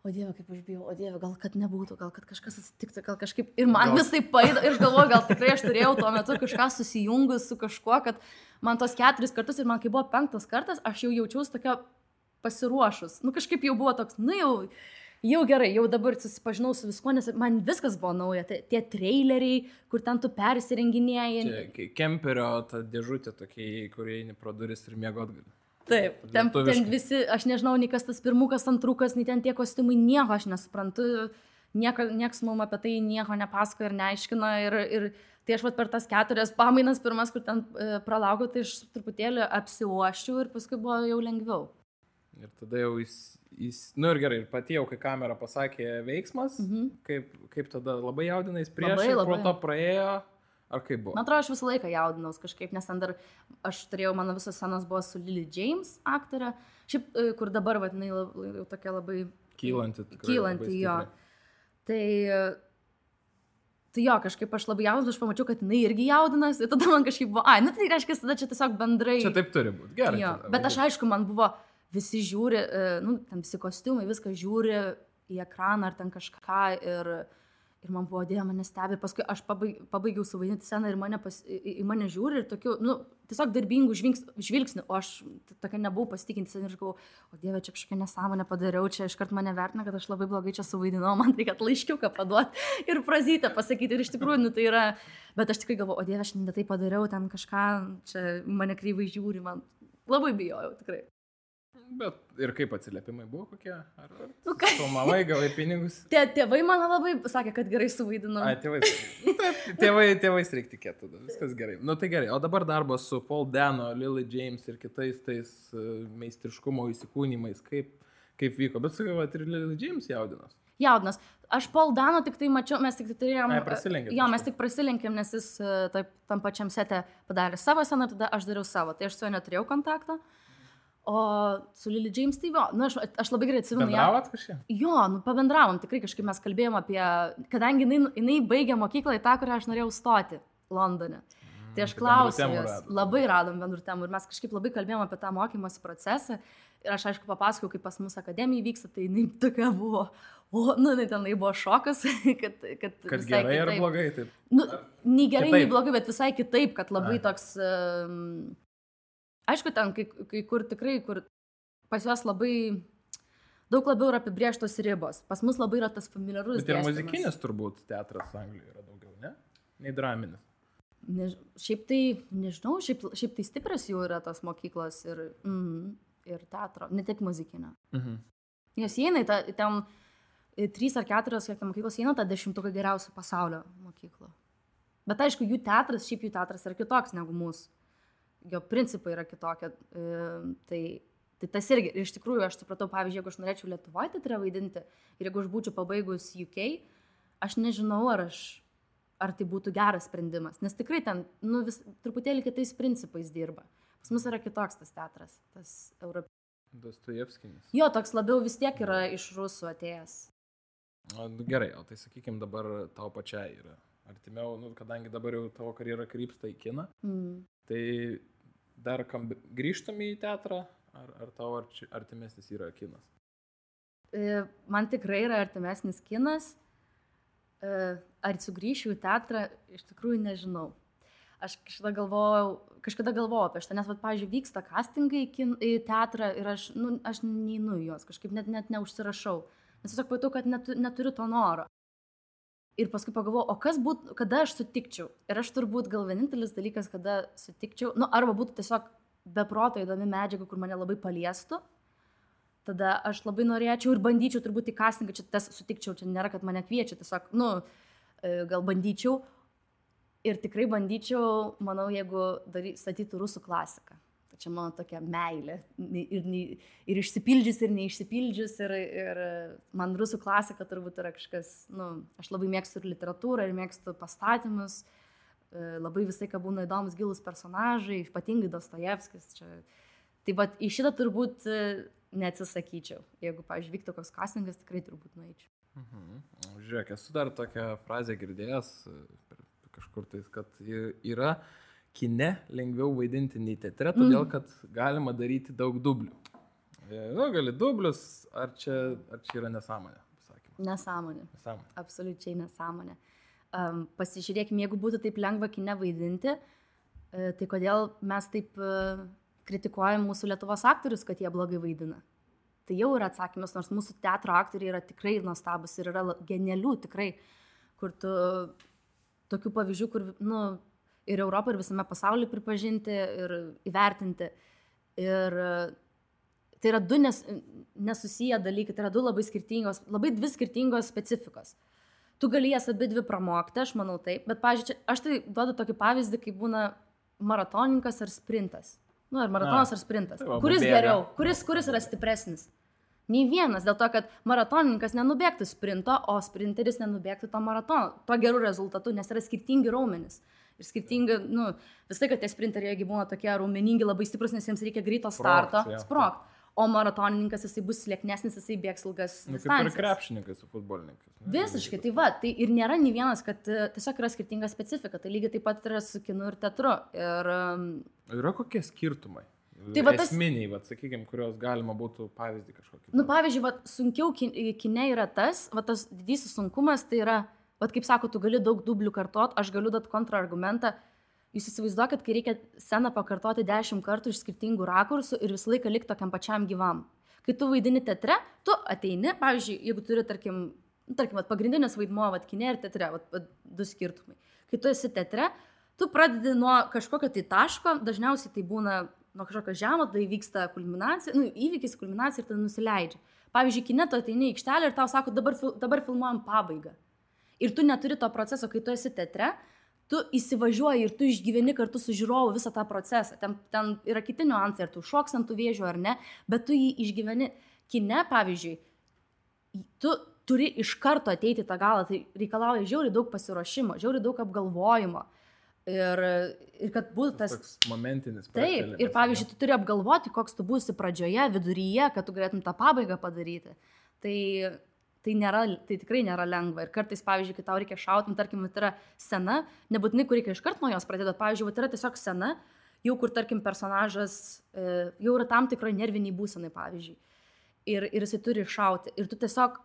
o Dieve, kaip aš bijau, o Dieve, gal kad nebūtų, gal kad kažkas atsitiktų, gal kažkaip. Ir man Gal- vis tai paėda, ir galvoju, gal tikrai aš turėjau tuo metu kažką susijungus su kažkuo, kad man tos keturis kartus ir man kai buvo penktas kartas, aš jau jaučiausi tokia pasiruošus. Nu kažkaip jau buvo toks, nu jau, jau gerai, jau dabar susipažinau su viskuo, nes man viskas buvo nauja. Tie, tie traileriai, kur ten tu persirenginėjai. Kemperio ta dėžutė tokia, kurie eini pro duris ir miegot gali. Taip, ten, ten visi, aš nežinau, nei kas tas pirmukas, antrukas, nei ten tie kostiumai, nieko aš nesuprantu, nieko, nieks mums apie tai nieko nepasako ir neaiškina. Ir, ir tai aš vat per tas keturias pamainas, pirmas, kur ten e, pralaukiau, tai aš truputėlį apsiuoščiau ir paskui buvo jau lengviau. Ir tada jau jis, jis nu ir gerai, ir pati jau, kai kamera pasakė veiksmas, Mhm. kaip, kaip tada labai jaudinais prieš, Labai, labai. to praėjo, ar kaip buvo? Man atrodo, aš visą laiką jaudinaus kažkaip, nes ten dar aš turėjau, mano visos scenos buvo su Lily James aktorė, šiaip, e, kur dabar, vadinai, jau tokia labai Kylanti. tikrai Kylanti, jo. Tai, tai jo, kažkaip aš labai jaudinus, aš pamačiau, kad jinai irgi jaudinasi, ir tada man kažkaip buvo, ai, nu tai reiškia, tada čia tiesiog bendrai. Čia taip turi būti. Gerai. Jo, bet aš aišku, man buvo, visi žiūri, e, nu, ten visi kostiumai, viską žiūri į ekraną ar ten kažką ir, Ir man buvo, dėja, mane stebi, paskui aš pabaig, pabaigiau suvaidinti sceną ir mane pas, į, į mane žiūri ir tokiu, nu, tiesiog darbingų žvilgsnių, o aš tokia nebuvau pasitikinti ir aš galvoju, o dieve, čia kažkokią nesąmonę padariau, čia iškart mane vertina, kad aš labai blogai čia suvaidinau, man reikia laiškiuką paduoti ir prazytę pasakyti. Ir iš tikrųjų, nu, tai yra, bet aš tikrai galvoju, o dieve, aš ne tai padariau, ten kažką, čia mane kryvai žiūri, man labai bijojau tikrai. Bet ir kaip atsiliepimai buvo kokie? Ar, ar Nu, ką- filmavai, gavai pinigus? Tie tėvai mano labai sakė, kad gerai suvaidinau. A, tėvai. Nu, taip, tėvai, tėvais reikia tikėti. Viskas gerai. Na nu, tai gerai. O dabar darbas su Paul Dano, Lily James ir kitais tais uh, meistriškumo įsikūnymais. Kaip, kaip vyko? Bet sakai, va, ir Lily James jaudinas. Jaudinas. Aš Paul Dano tik tai mačiau, mes tik tai turėjom. Ai, prasilenkėt Jo, mes tik prasilenkėm, nes jis e, taip, tam pačiam sete padarė savo sceną, tada aš dariau savo. Tai aš su juo neturėjau kontakto. O su Lily James tai jo, nu, aš, aš labai gerai atsimenu. Bendravot kažkiek? Jo, nu pabendravom, tikrai kažkaip mes kalbėjom apie, kadangi jinai, jinai baigė mokyklą į tą, kurią aš norėjau stoti Londone. Tai aš tai klausiau, labai radom bendrų temų ir mes kažkaip labai kalbėjom apie tą mokymosi procesą. Ir aš aišku papasakojau, kaip pas mus akademija vyksta, tai jinai tokia buvo, o, nu, jinai tenai buvo šokas, kad, kad, Kad gerai ar kitaip. blogai? Taip. Nu, nei gerai, nei Kitaip. blogai, bet visai kitaip, kad labai Ai. toks... Um, aišku, ten kai, kai kur tikrai, kur pas juos labai daug labiau yra apibrieštos ribos. Pas mus labai yra tas familiarus. Bet ir muzikinis turbūt teatras Anglijoje yra daugiau, ne? Nei draminis. Než, šiaip tai, nežinau, šiaip, šiaip tai stiprios jau yra tos mokyklos ir, mm, ir teatro, ne tik muzikinio. Mhm. Jos įeina į tą, ten trys ar keturios, kiek ten mokyklos įeina, tą dešimtuką geriausių pasaulio mokyklų. Bet aišku, jų teatras, šiaip jų teatras yra kitoks negu mūsų. Jo principai yra kitokie. Tai, tai tas irgi, ir iš tikrųjų, aš supratau, pavyzdžiui, jeigu aš norėčiau Lietuvoje teatre vaidinti ir jeigu aš būčiau pabaigus UK, aš nežinau, ar, aš, ar tai būtų geras sprendimas. Nes tikrai ten, nu, vis, truputėlį kitais principais dirba. Pas mus yra kitoks tas teatras, tas europinis. Dostojevskinis. Jo, toks labiau vis tiek yra iš rusų atėjęs. O, nu, gerai, o tai sakykime dabar tau pačiai yra artimiau, nu, kadangi dabar jau tavo karjera krypsta į kiną, Mm. tai dar kam grįžtum į teatrą, ar, ar tau arči, artimesnis yra kinas? E, Man tikrai yra artimesnis kinas. E, Ar sugrįšiu į teatrą, iš tikrųjų nežinau. Aš kažkada galvojau, kažkada galvojau apie šitą, nes, va, pavyzdžiui, vyksta castingai į, kin, į teatrą ir aš, nu, aš neinu juos, kažkaip net, net neužsirašau. Nes tiesiog pajutau, kad netu, neturiu to noro. Ir paskui pagalvojau, o kas būtų, kada aš sutikčiau. Ir aš turbūt gal vienintelis dalykas, kada sutikčiau, nu, arba būtų tiesiog beproto įdomi medžiaga, kur mane labai paliestų. Tada aš labai norėčiau ir bandyčiau turbūt į castingą, čia tas sutikčiau, čia nėra, kad mane kviečia, tiesiog, nu, e, gal bandyčiau. Ir tikrai bandyčiau, manau, jeigu dary, statytų rusų klasiką. Čia mano tokia meilė. Ir, nei- ir išsipildžius, ir neišsipildžius. Ir, ir man rusų klasika turbūt yra kažkas, nu, aš labai mėgstu ir literatūrą, ir mėgstu pastatymus. E, Labai visai, ką būna įdomus gilus personažai, ypatingai Dostojevskis. Čia. Tai va, į šitą turbūt e, neatsisakyčiau. Jeigu, pavyzdžiui, vyktų koks castingas, tikrai turbūt nueičiau. Mhm. Žiūrėk, esu dar tokią frazę girdėjęs e, kažkur tais, kad yra kine lengviau vaidinti nei teatre, todėl kad galima daryti daug dublių. E, Nu, gali dublius, ar čia, ar čia yra nesąmonė, pasakymas. Nesąmonė. Nesąmonė. Absoliučiai nesąmonė. Um, pasižiūrėkime, jeigu būtų taip lengva kine vaidinti, e, tai kodėl mes taip e, kritikuojam mūsų Lietuvos aktorius, kad jie blogai vaidina. Tai jau yra atsakymas, nors mūsų teatro aktoriai yra tikrai nuostabus ir yra genialių tikrai, kur tu tokių pavyzdžių, kur nu, ir Europą, ir visame pasaulyje pripažinti ir įvertinti. Ir e, tai yra du nes, nesusiję dalykai, tai yra du labai skirtingos, labai dvi skirtingos specifikos. Tu gali jas abi dvi pramokti, aš manau taip, bet, pažiūrėjau, aš tai duodu tokį pavyzdį, kai būna maratonininkas ar sprintas. Nu, ar maratonas A, ar sprintas. tai va, kuris bėga. geriau, kuris, kuris yra stipresnis? Nei vienas, dėl to, kad maratonininkas nenubėgtų sprinto, o sprinteris nenubėgtų to maratono, to gerų rezultatų, nes yra skirtingi raumenys. Ir skirtingi, nu, visai, kad tie sprinteriai, būna tokie raumeningi, labai stiprus, nes jiems reikia greito starto, jo. sprok. O maratonininkas jisai bus lieknesnis, jisai bėgs ilgas. Nu, kaip ir distancijas. krepšininkai su futbolininkais. ne? Visiškai, tai va, tai ir nėra nei vienas, kad e, tiesiog yra skirtinga specifika, tai lygiai taip pat yra su kinu ir teatru. Ir Yra kokie skirtumai? Tai va Esminiai, va, sakykime, kurios galima būtų pavyzdį kažkokį. Nu, pavyzdžiui, vat, sunkiau kin- kine yra tas, va, tas didysis sunkumas, tai yra Vat kaip sako, tu gali daug dublių kartot, aš galiu duoti kontrargumentą. Jūs įsivaizduokit, kai reikia sceną pakartoti dešimt kartų iš skirtingų rakursų ir visą laiką likti tokiam pačiam gyvam. Kai tu vaidini teatre, tu ateini, pavyzdžiui, jeigu turi, tarkim, nu, tarkim, vat, pagrindinis vaidmuo, vat, kine ir teatre, vat, du skirtumai. Kai tu esi teatre, tu pradedi nuo kažkokio tai taško, dažniausiai tai būna nuo kažkokio žemo, tai vyksta kulminacija, nu, įvykis, kulminacija ir tada nusileidžia. Pavyzdžiui, kine tu ateini į aikštelę ir tau sako, dabar, dabar filmuojam pabaigą. Ir tu neturi to proceso, kai tu esi teatre, tu įsivažiuoji ir tu išgyveni kartu su žiūrovu visą tą procesą. Ten, ten yra kiti niuansai, ar tu šoks ant tų vėžių ar ne, bet tu jį išgyveni. Kine, pavyzdžiui, tu turi iš karto ateiti tą galą, tai reikalauja žiauriai daug pasiruošimo, žiauriai daug apgalvojimo. Ir, ir kad būtų tas... Toks momentinis. Taip, ir pavyzdžiui, ane? tu turi apgalvoti, koks tu būsi pradžioje, viduryje, kad tu galėtum tą pabaigą padaryti. Tai, tai, nėra, tai tikrai nėra lengva. Ir kartais, pavyzdžiui, kai tau reikia šauti, nu, tarkim, tai yra scena, nebūtinai, kur reikia iškart nuo jos pradėti, pavyzdžiui, tai yra tiesiog scena, jau kur, tarkim, personažas e, jau yra tam tikrai nerviniai būsenai, pavyzdžiui. Ir, ir jisai turi šauti. Ir tu tiesiog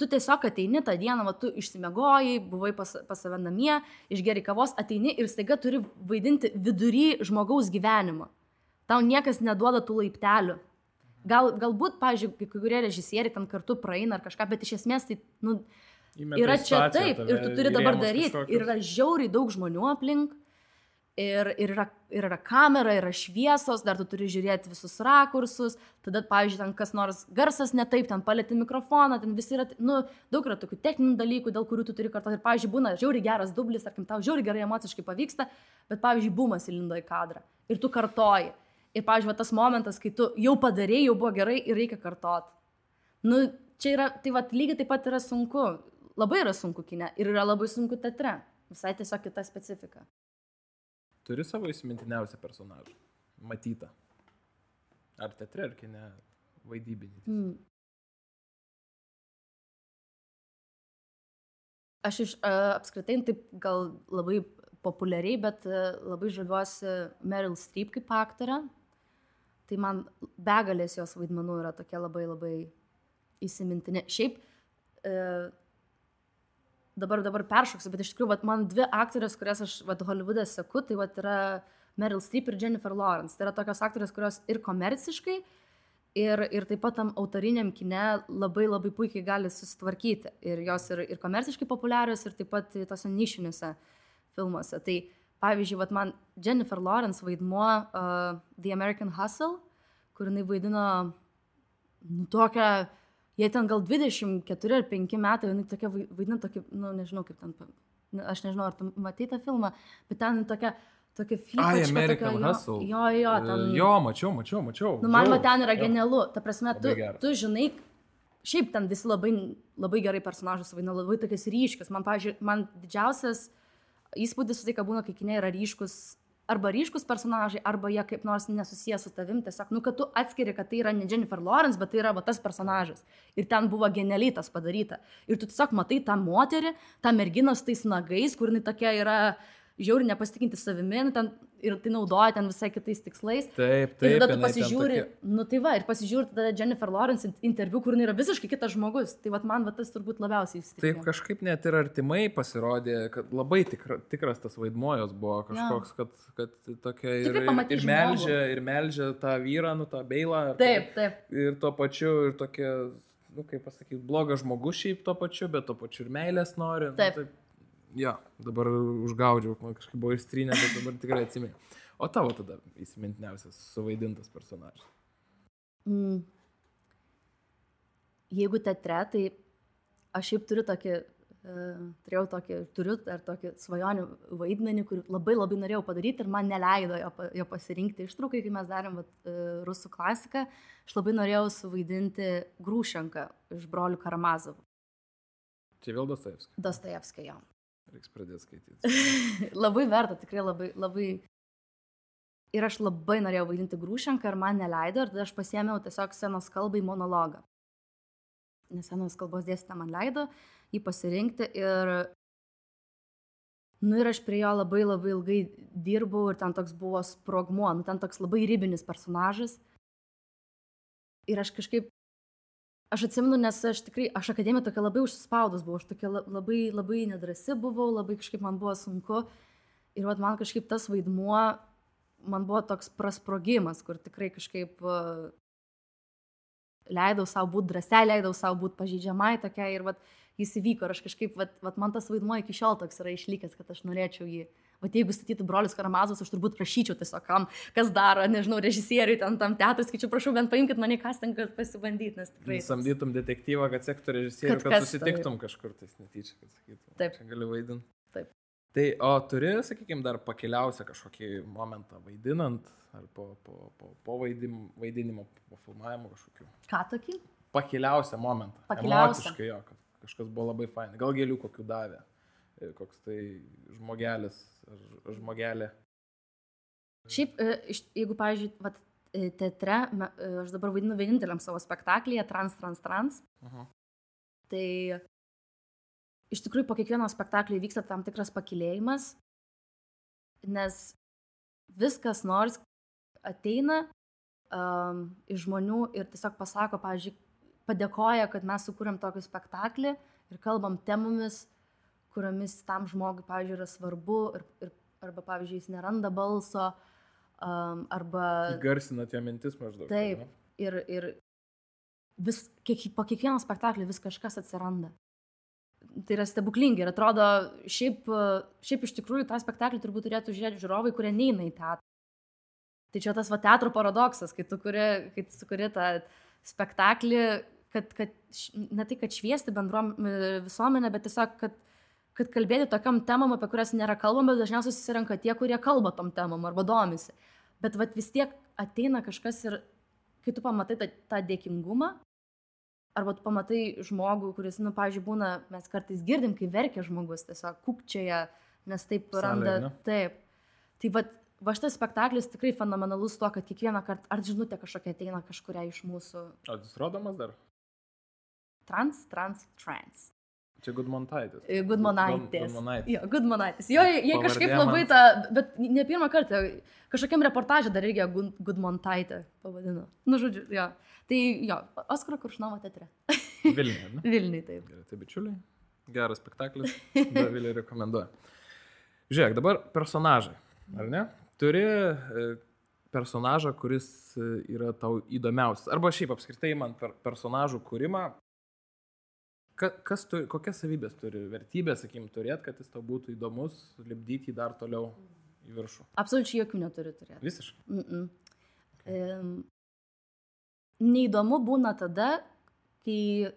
tu tiesiog ateini tą dieną, va, tu išsimegojai, buvai pas, pas save namie, išgeri kavos, ateini ir staiga turi vaidinti vidury žmogaus gyvenimo. Tau niekas neduoda tų laiptelių. Gal, galbūt, pavyzdžiui, kai kurie režisieriai ten kartu praeina ar kažką, bet iš esmės tai, nu, Įmeta yra čia taip ir tu turi dabar daryti. kažkokius. Ir yra žiauriai daug žmonių aplink. Ir, ir, yra, ir yra kamera, yra šviesos, dar tu turi žiūrėti visus rakursus, tada, pavyzdžiui, ten kas nors garsas ne taip, ten palėti mikrofoną, ten visi yra, nu, daug yra tokių techninių dalykų, dėl kurių tu turi kartu. Ir, pavyzdžiui, būna žiauriai geras dublis, tarkim, tau žiauriai gerai emociškai pavyksta, bet, pavyzdžiui, bumas įlindo į kadrą ir tu kartoji. Ir, pavyzdžiui, va tas momentas, kai tu jau padarėjai, jau buvo gerai ir reikia kartot. Nu, čia yra, tai va, lygiai taip pat yra sunku. Labai yra sunku kine ir yra labai sunku teatre. Visai tiesiog kita specifika. Turi savo įsimintiniausią personažą. Matytą. Ar teatre, ar kine vaidybinį. Mm. Aš iš uh, apskritai taip gal labai populiariai, bet uh, labai žaviuosi Meryl Streep kaip aktorė. Tai man begalės jos vaidmenų yra tokie labai labai įsimintini. Šiaip uh, dabar, dabar peršoksiu, bet iš tikrųjų vat, man dvi aktorės, kurias aš vat, Hollywoode seku, tai vat, yra Meryl Streep ir Jennifer Lawrence. Tai yra tokios aktorės, kurios ir komerciškai, ir, ir taip pat tam autoriniam kine labai labai puikiai gali susitvarkyti. Ir jos ir, ir komerciškai populiarios, ir taip pat tose nišiniuose filmuose. Tai pavyzdžiui, vat, man Jennifer Lawrence vaidmuo uh, The American Hustle, kur jinai vaidino nu, tokią jie ten gal 24 ar 5 metai, jinai tokia vai- vaidina tokį, nu nežinau kaip ten, nu, aš nežinau, ar tu matai tą filmą, bet ten tokia, tokia Ai, fyfačka, American tokia, Hustle. Jo, jo, jo, ten. E, Jo, mačiau, mačiau, mačiau. Nu, man Žiaurus. ten yra Jo. genialu. Ta prasme, tu, tu žinai, šiaip ten visi labai, labai gerai personažus vaidina, labai tokius ryškius. Man, pavyzdžiui, man didžiausias įspūdis tai, ką būna, kai kinė yra ryškus, arba ryškus personažai, arba jie kaip nors nesusijęs su tavim. Tiesiog, nu, kad tu atskiri, kad tai yra ne Jennifer Lawrence, bet tai yra va, tas personažas. Ir ten buvo genialiai tas padaryta. Ir tu tiesiog matai tą moterį, tą merginą su tais nagais, kur jinai tokia yra žiauri nepasitikinti savimi, nu, ten, ir tai naudoja ten visai kitais tikslais. Taip, taip. Ir tada tu pasižiūri, tokia- nu tai va, ir pasižiūri tada Jennifer Lawrence in- interviu, kur jinai yra visiškai kitas žmogus. Tai va, man va, tas turbūt labiausiai Taip įstrigo. kažkaip net ir artimai pasirodė, kad labai tikra, tikras tas vaidmojos buvo kažkoks, kad, kad tokia ir, Tikrai ir, ir, melžia, ir melžia tą vyrą, nu tą beilą. ir Taip, taip. Ir tuo pačiu, ir tokia, nu kaip pasakyti, blogas žmogus šiaip tuo pačiu, bet tuo pačiu ir meilės nori. Taip. Nu, taip. Jo, dabar užgaudžiau, kažkaip buvo įstrynę, bet dabar tikrai atsimenu. O tavo tada įsimintiniausias suvaidintas personažas. Mm. Jeigu teatre, tai aš šiaip turiu tokį, uh, turėjau tokį, turiu dar tokį svajonių vaidmenį, kurį labai labai norėjau padaryti ir man neleido jo, jo pasirinkti ištraukai, kai mes darėm vat, uh, rusų klasiką. Aš labai norėjau suvaidinti Grūšenką iš brolių Karamazovų, Čia vėl Dostojevskis. Dostojevskio jam. Reiks pradėti skaityti. labai verta, tikrai labai, labai. Ir aš labai norėjau vaidinti grūšenką ir man neleido, ir tada aš pasiėmiau tiesiog scenos kalbai monologą. Nes scenos kalbos dėstytą man leido jį pasirinkti ir... Nu ir aš prie jo labai labai ilgai dirbau ir ten toks buvo sprogmuo, nu ten toks labai ribinis personažas. Ir aš kažkaip aš atsimenu, nes aš tikrai, aš akademiją tokia labai užsispaudus buvau, aš tokia la- labai, labai nedrasi buvau, labai kažkaip man buvo sunku. Ir vat, man kažkaip tas vaidmuo, man buvo toks prasprogimas, kur tikrai kažkaip uh, leidau savo būti drąsiai, leidau savo būti pažydžiamai tokia ir vat, jis įvyko ir aš kažkaip, vat, vat, man tas vaidmuo iki šiol toks yra išlikęs, kad aš norėčiau jį. Vat jeigu statytų brolius Karamazovas, aš turbūt prašyčiau tiesiog kam, kas daro, nežinau, režisieriui ten tam teatrui, skaičiu, prašau, bent paimkit mane kasting, kad pasibandyti, nes tikrai. Samdytum detektyvą, kad sektų režisierių, Kad kad, kas susitiktum kažkur tais netyčia, kad sakytum. Taip. Gali vaidinti. Taip. Tai, o turi, sakykime, dar pakiliausią kažkokį momentą vaidinant, ar po, po, po, po vaidim, vaidinimo, po filmavimo kažkokiu. Ką tokį? Pakiliausią momentą. Pakiliausią. Emociškai jo, kažkas buvo labai fain. Gal gėlių kokių davė. Koks tai žmogelis ar žmogelė. Šiaip, e, jeigu, pavyzdžiui, vat, e, teatre, e, aš dabar vaidinu vieninteliam savo spektaklyje, trans, trans, trans, Aha. tai iš tikrųjų po kiekvieno spektaklio įvyksta tam tikras pakilėjimas, nes viskas nors ateina um, iš žmonių ir tiesiog pasako, pavyzdžiui, padėkoja, kad mes sukūrėm tokį spektaklį ir kalbam temomis, kuriomis tam žmogui, pavyzdžiui, yra svarbu, ir, ir, arba, pavyzdžiui, jis neranda balso, um, arba... Garsinat jo mintis maždaug. Taip. ne? ir, ir vis, kiek, po kiekvieno spektaklio vis kažkas atsiranda. Tai yra stebuklingi ir atrodo, šiaip, šiaip iš tikrųjų tą spektaklį turbūt turėtų žiūrėti žiūrovai, kurie neina į teatrą. Tai čia tas va teatro paradoksas, kai tu kuri, kai tu kuri tą spektaklį, kad, kad ne tai, kad šviesti bendruom e, visuomenę, bet tiesiog, kad, kad kalbėti tokiam temam, apie kurias nėra kalbama, bet dažniausiai susirenka tie, kurie kalba tom temam arba domisi. Bet vat, vis tiek ateina kažkas ir kai tu pamatai tą, tą dėkingumą, arba tu pamatai žmogų, kuris, nu, pavyzdžiui, būna, mes kartais girdim, kai verkia žmogus, tiesiog kukčiaja, nes taip Salėj, randa. ne? Taip. Tai va, va šitas spektaklis tikrai fenomenalus tuo, kad kiekvieną kartą, ar žinutė kažkokia ateina kažkuria iš mūsų O jis rodomas dar? trans, trans, trans. Čia Gudmontaitis. E, Gudmonaitis. Gudmonaitis. Jo, Gudmonaitis. Jo, jie Pavardė kažkaip labai tą, bet ne pirmą kartą, kažkokiam reportažė dar irgi Gud- Gudmontaitė pavadino. Nu, žodžiu, jo. Tai jo, Oskaro Kuršnovo teatre. Vilniuje, ne? Vilniui taip. Gerai, tai bičiuliai. Geras spektaklis. Davilė rekomenduoja. Žiūrėk, dabar personažai, ar ne? Turi e, personažą, kuris e, yra tau įdomiausias. Arba šiaip apskritai man per personažų kūrimą. Ka, kas turi, kokias savybės turi, vertybės, sakykim, turėti, kad jis tau būtų įdomus, lipdyti jį dar toliau į viršų. Absoliučiai jokių neturi turėti. Visiškai. Mm -mm. Um, neįdomu būna tada, kai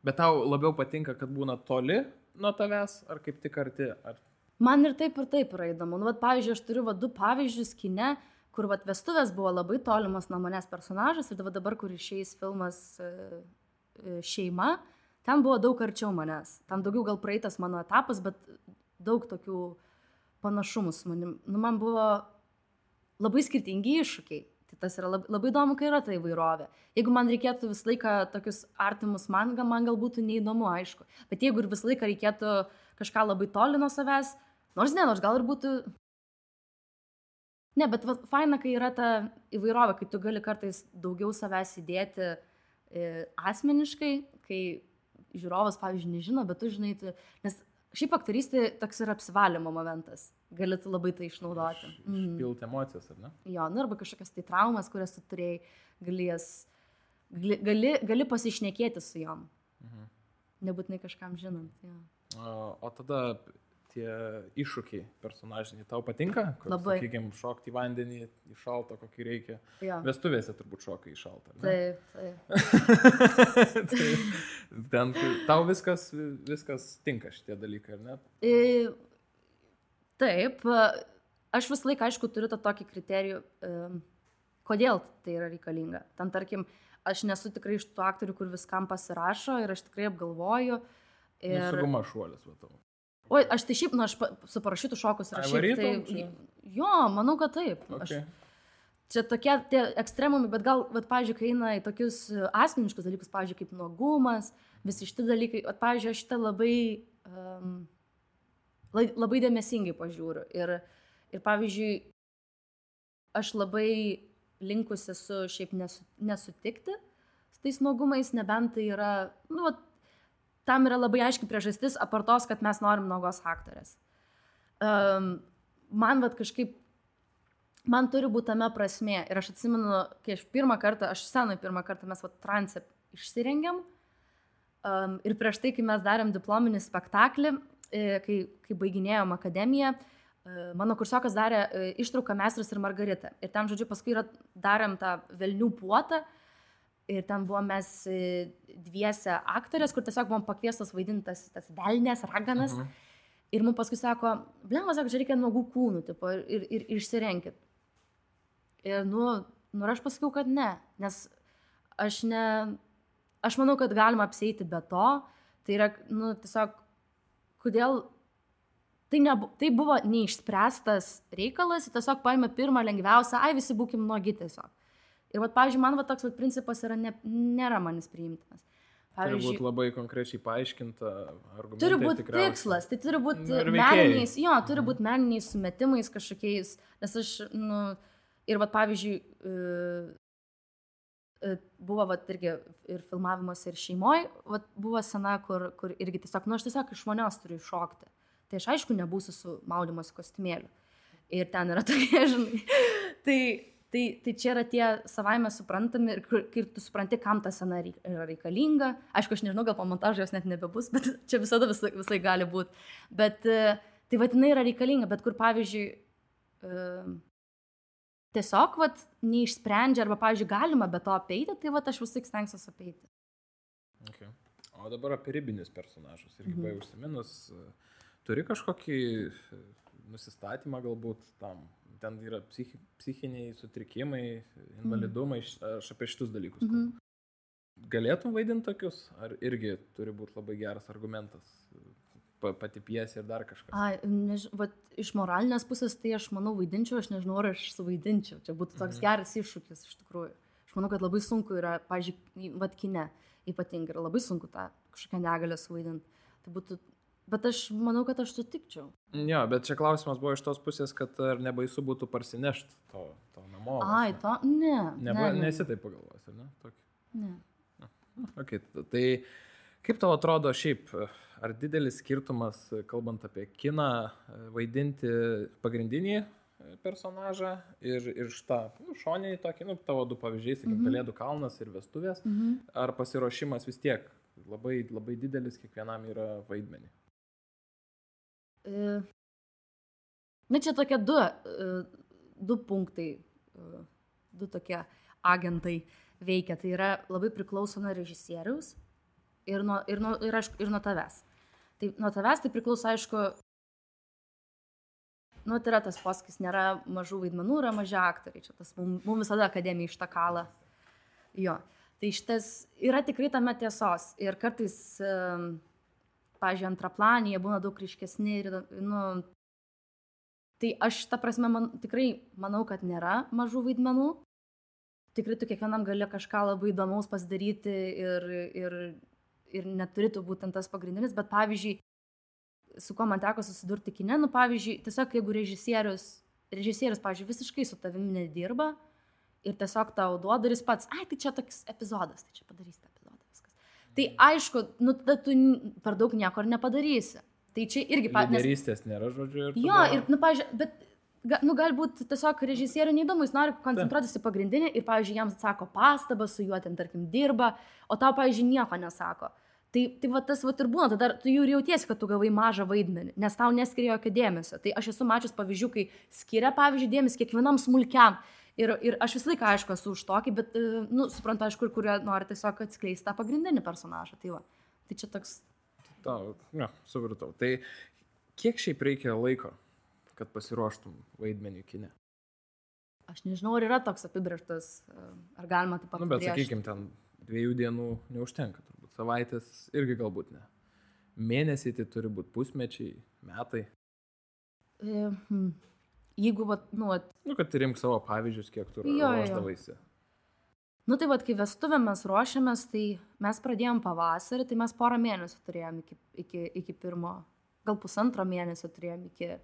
Bet tau labiau patinka, kad būna toli nuo tavęs, ar kaip tik arti, ar man ir taip ir taip yra įdomu. Nu, vat, pavyzdžiui, aš turiu va, du pavyzdžius kine, kur vat, vestuvės buvo labai tolimas nuo manęs personažas ir dabar, dabar kur išeis filmas e, e, šeima, ten buvo daug arčiau manęs. Ten daugiau gal praeitas mano etapas, bet daug tokių panašumų su manim. Nu, man buvo labai skirtingi iššūkiai. Tai tas yra labai, labai įdomu, kai yra ta įvairovė. Jeigu man reikėtų visą laiką tokius artimus man, man gal būtų neįdomu, aišku. Bet jeigu ir visą laiką reikėtų kažką labai toli nuo savęs, nors ne, nors gal ir būtų... Ne, bet va, faina, kai yra ta įvairovė, kai tu gali kartais daugiau savęs įdėti e, asmeniškai, kai žiūrovas, pavyzdžiui, nežino, bet tu žinai, tu, nes šiaip aktorystė toks yra apsivalymo momentas. Gali tu labai tai išnaudoti. Mm. Išpilti emocijas, ar ne? Jo, nu arba kažkokias tai traumas, kurias tu turėjai, gali, jas, gali, gali, gali pasišnekėti su jom. Mhm. Nebūtinai kažkam žinant. Jo. O, o tada tie iššūkiai personažiniai tau patinka? Kur, Labai. Sakykime, šokti į vandenį, į šaltą, kokį reikia. Jo. Vestuvėse turbūt šokai į šaltą. ne? Taip, taip. tai, ten tau viskas, viskas tinka šitie dalykai, ar ne? I, taip, e, aš visą laiką, aišku, turiu tą tokį kriterijų, em, kodėl tai yra reikalinga. Ten, tarkim, aš nesu tikrai iš tų aktorių, kur viskam pasirašo ir aš tikrai apgalvoju. Ir... Saugumo šuolis, matau. Oi, aš tai šiaip, nu, aš su parašytų šokus varytum tai... čia? Jo, manau, kad taip. Aš, Okay. čia tokie tie ekstremumai, bet gal, vat, pavyzdžiui, kai eina į tokius asmeniškus dalykus, pavyzdžiui, kaip nuogumas, visi šitie dalykai, vat, pavyzdžiui, aš šitą labai, um, labai dėmesingai pažiūriu. Ir, ir pavyzdžiui, aš labai linkusi esu šiaip nesu, nesutikti tais nuogumais, nebent tai yra, nu, vat, tam yra labai aiški priežastis, apartos, kad mes norim nuogos aktorės. Um, man vat kažkaip, man turi būti tame prasme. Ir aš atsimenu, kai aš pirmą kartą, aš senai pirmą kartą mes vat transep išsirengiam. Um, ir prieš tai, kai mes darėm diplominį spektaklį, e, kai, kai baiginėjom akademiją, e, mano kursiokas darė e, ištrauką Mestras ir Margarita. Ir ten, žodžiu, paskui yra, darėm tą velnių puotą. Ir ten buvom mes dviese aktorės, kur tiesiog buvom pakviestos vaidintas tas velnės, raganas. -huh. Ir mums paskui sako, blemba, sako, čia reikia nuogų kūnų, tipo, ir, ir, ir išsirenkit. Ir, nu, nu, aš pasakiau, kad ne, nes aš ne, aš manau, kad galima apsėti be to. Tai yra, nu, tiesiog, kodėl tai, nebu, tai buvo neišspręstas reikalas, tiesiog paėmė pirmą lengviausią, ai visi būkim nuogi tiesiog. Ir, vat, pavyzdžiui, man va, toks vat, principas yra ne, nėra manis priimtinas. Turi būti labai konkrečiai paaiškinta argumentai. Turi būti tikslas, tai turi būti meniniais, jo, turi būti meniniais sumetimais kažkokiais, nes aš, nu, ir, va, pavyzdžiui, E, buvo vat, irgi ir filmavimas ir šeimoje, buvo sena, kur, kur irgi tiesiog, nu aš tiesiog iš manęs turiu iššokti. Tai aš aišku nebūsiu su maudymosi kostiumėliu. Ir ten yra tokie, žinai. tai, tai, tai čia yra tie savaime suprantami ir kai tu supranti, kam ta sena yra reikalinga. Aišku, aš nežinau, gal po montažo jos net nebebus, bet čia visada visai, visai gali būti. Bet e, tai vadinai yra reikalinga, bet kur pavyzdžiui, uh, tiesiog vat, neišsprendžia, arba, pavyzdžiui, galima be to apeiti, tai vat, aš vis tik stengsiuosi apeiti. Okay. O dabar apie ribinius personažus. Irgi mhm. buvai užsiminus, turi kažkokį nusistatymą galbūt tam. Ten yra psichi, psichiniai sutrikimai, invalidumai, mhm. aš apie šitus dalykus. Mhm. Galėtum vaidinti tokius, ar irgi turi būti labai geras argumentas pati piesė ir dar kažkas. A, než, vat, iš moralinės pusės tai aš manau vaidinčiau, aš nežinau, ar aš suvaidinčiau. Čia būtų toks mhm. geras iššūkis iš tikrųjų. Aš manau, kad labai sunku yra, pažiūrėjau, vad kine ypatingai yra labai sunku tą kažkokią negalę suvaidinti. Tai būtų, bet aš manau, kad aš sutikčiau. Jo, bet čia klausimas buvo iš tos pusės, kad ar nebaisu būtų parsinešti to, to namo. Ai, to, ne. Neba, ne, ne. Nesi taip pagalvojęs, ne? Tokį. Ne. Okay, tai kaip tau atrodo šiaip ar didelis skirtumas, kalbant apie kiną, vaidinti pagrindinį personažą ir, ir šitą nu, šonį tokį, nu, tavo du pavyzdžiai, sakykim, mm -hmm. Pelėdų kalnas ir vestuvės, mm -hmm. ar pasiruošimas vis tiek labai, labai didelis kiekvienam yra vaidmenį? Na čia tokie du, e, du punktai, e, du tokie agentai veikia. Tai yra labai priklauso nuo režisieriaus ir nuo, ir nuo, ir, aišku, ir nuo tavęs. Tai nuo tavęs tai priklauso, aišku, nu, tai yra tas posakis, nėra mažų vaidmenų, yra maži aktoriai. Čia tas mums mum visada akademija iš tą kalą. Jo. Tai šitas yra tikrai tame tiesos. Ir kartais, um, pažiūrėjau, antraplanėje būna daug ryškesni ir, nu, tai aš tą prasme man, tikrai manau, kad nėra mažų vaidmenų. Tikrai tu kiekvienam gali kažką labai įdomaus pasidaryti ir, ir ir neturėtų būti tas pagrindinis, bet pavyzdžiui, su kuo man teko susidurti kine, nu pavyzdžiui, tiesiog jeigu režisierius, režisierius, pavyzdžiui, visiškai su tavimi nedirba ir tiesiog tau duoda ir jis pats, ai, tai čia toks epizodas, tai čia padarysite. Tai aišku, nu tada tu per daug nieko ir nepadarysi. Tai čia irgi pat... Lyderystės nes... nėra, žodžiu. Ir jo, tada... ir, nu, pavyzdžiui, bet Ga, nu, galbūt tiesiog režisieriui neįdomu, jis nori koncentruotis į pagrindinį ir, pavyzdžiui, jiems atsako pastabą, su juo ten, tarkim, dirba, o tau, pavyzdžiui, nieko nesako. Tai, tai va tas va ir būna, tada tu jau ir jautiesi, kad tu gavai mažą vaidmenį, nes tau neskiria jokio dėmesio. Tai aš esu mačius pavyzdžių, kai skiria, pavyzdžiui, dėmesį kiekvienam smulkiam. Ir, ir aš visą laiką, aišku, esu už tokį, bet, e, nu, suprantu, aišku, kur kurie nori tiesiog atskleisti tą pagrindinį personažą. Tai, va. tai čia toks... Tau, ne, supratau. Tai kiek šiaip reikia laiko, kad pasiruoštum vaidmenį kine? Aš nežinau, ar yra toks apibrieštas, e, ar galima taip pat. Na, nu, bet sakykime, ten dviejų dienų neužtenka turbūt. Savaitės irgi galbūt ne. Mėnesiai tai turi būti pusmečiai, metai. E, hmm. Jeigu, vat, nu, vat... nu, kad rimk savo pavyzdžius, kiek tu ruoždavaisi. Nu tai vad, kai vestuvėm mes ruošiamės, tai mes pradėjom pavasarį, tai mes porą mėnesių turėjom iki, iki, iki pirmo, gal pusantro mėnesio turėjom iki...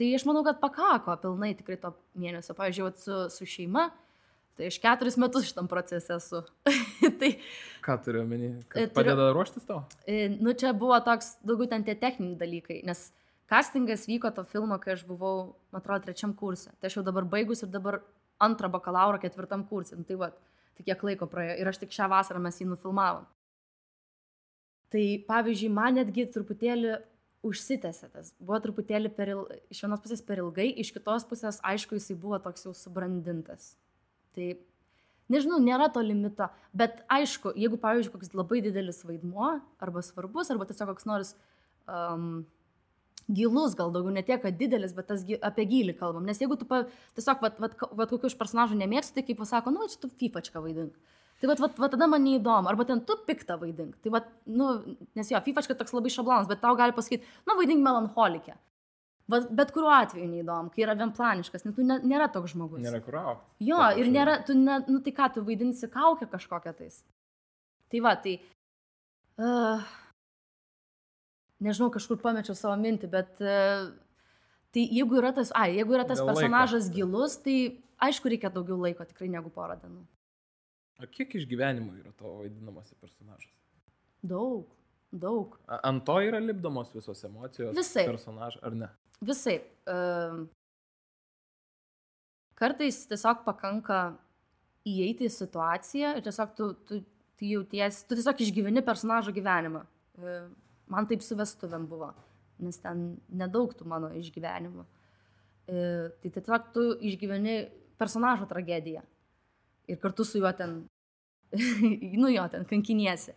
Tai aš manau, kad pakako pilnai tikrai to mėnesio. Pavyzdžiui, su, su šeima Tai aš keturis metus šitam procese esu. tai, Ką turiu omeny? E, padeda ruoštis tau? e, nu, čia buvo toks daugiau ten tie techniniai dalykai, nes castingas vyko to filmo, kai aš buvau, man atrodo, trečiam kursė. Tai aš jau dabar baigus ir dabar antrą bakalauro ketvirtam kursė. Nu, tai va, tai kiek laiko praėjo. Ir aš tik šią vasarą mes jį nufilmavom. Tai pavyzdžiui, man netgi truputėlį užsitęsė tas. Buvo truputėlį per il... iš vienos pusės per ilgai, iš kitos pusės, aišku, jisai buvo toks jau subrandintas. Tai nežinau, nėra to limito, bet aišku, jeigu, pavyzdžiui, koks labai didelis vaidmuo, arba svarbus, arba tiesiog koks nors um, gilus, gal daugiau ne tiek, kad didelis, bet tas, apie gilį kalbam. Nes jeigu tu pa, tiesiog, vat, vat, vat, kokių iš personažų nemėgsti, tai kaip pasako, nu, va, čia tu fifačką vaidink. Tai vat, vat, vat tada man neįdomu, arba ten tu piktą vaidink. Tai vat, nu, nes jo, fifačka toks labai šablonas, bet tau gali pasakyti, nu, vaidink melancholikę. Vat, bet kuriuo atveju neįdomu, kai yra vienplaniškas, nes tu ne, nėra toks žmogus. Nėra kur aukti. Jo, ir nėra, tu, ne, nu tai ką, tu vaidinsi kaukę kažkokią tais. Tai va, tai... Uh, nežinau, kažkur pamečiau savo mintį, bet... Uh, tai jeigu yra tas, ai, jeigu yra tas Dėl laiko. personažas gilus, tai aišku, reikia daugiau laiko, tikrai negu porą dienų. O kiek išgyvenimų yra tavo vaidinamas personažas? Daug, daug. A- Ant to yra lipdomos visos emocijos. Visaip. Personažai, ar ne? Visai. Uh, kartais tiesiog pakanka įeiti į situaciją ir tiesiog tu, tu, tu jauties, tu tiesiog išgyveni personažo gyvenimą. Uh, man taip su vestuvėm buvo, nes ten nedaug tų mano išgyvenimų. Uh, tai tiesiog tu išgyveni personažo tragediją ir kartu su juo ten, nu jo, ten kankiniesi.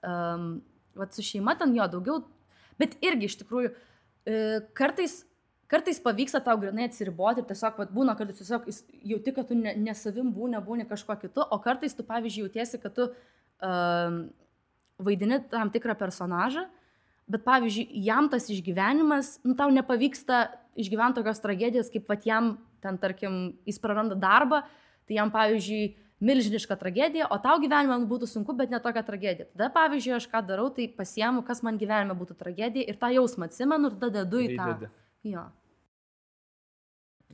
Um, vat su šeima ten jo daugiau, bet irgi iš tikrųjų e, kartais, kartais pavyksta tau grinai atsiriboti ir tiesiog vat, būna, kad tiesiog jauti, kad tu ne, ne savim būni, būni kažkuo kitu, o kartais tu, pavyzdžiui, jautiesi, kad tu um, vaidini tam tikrą personažą, bet, pavyzdžiui, jam tas išgyvenimas, nu, tau nepavyksta išgyventi tokios tragedijos, kaip pat jam, ten, tarkim, jis praranda darbą, tai jam, pavyzdžiui, milžiniška tragedija, o tau gyvenime būtų sunku, bet ne tokia tragedija. Tada, pavyzdžiui, aš ką darau, tai pasiemu, kas man gyvenime būtų tragedija ir tą jausmą atsimenu ir tada dedu į tą. Įdedi. Jo.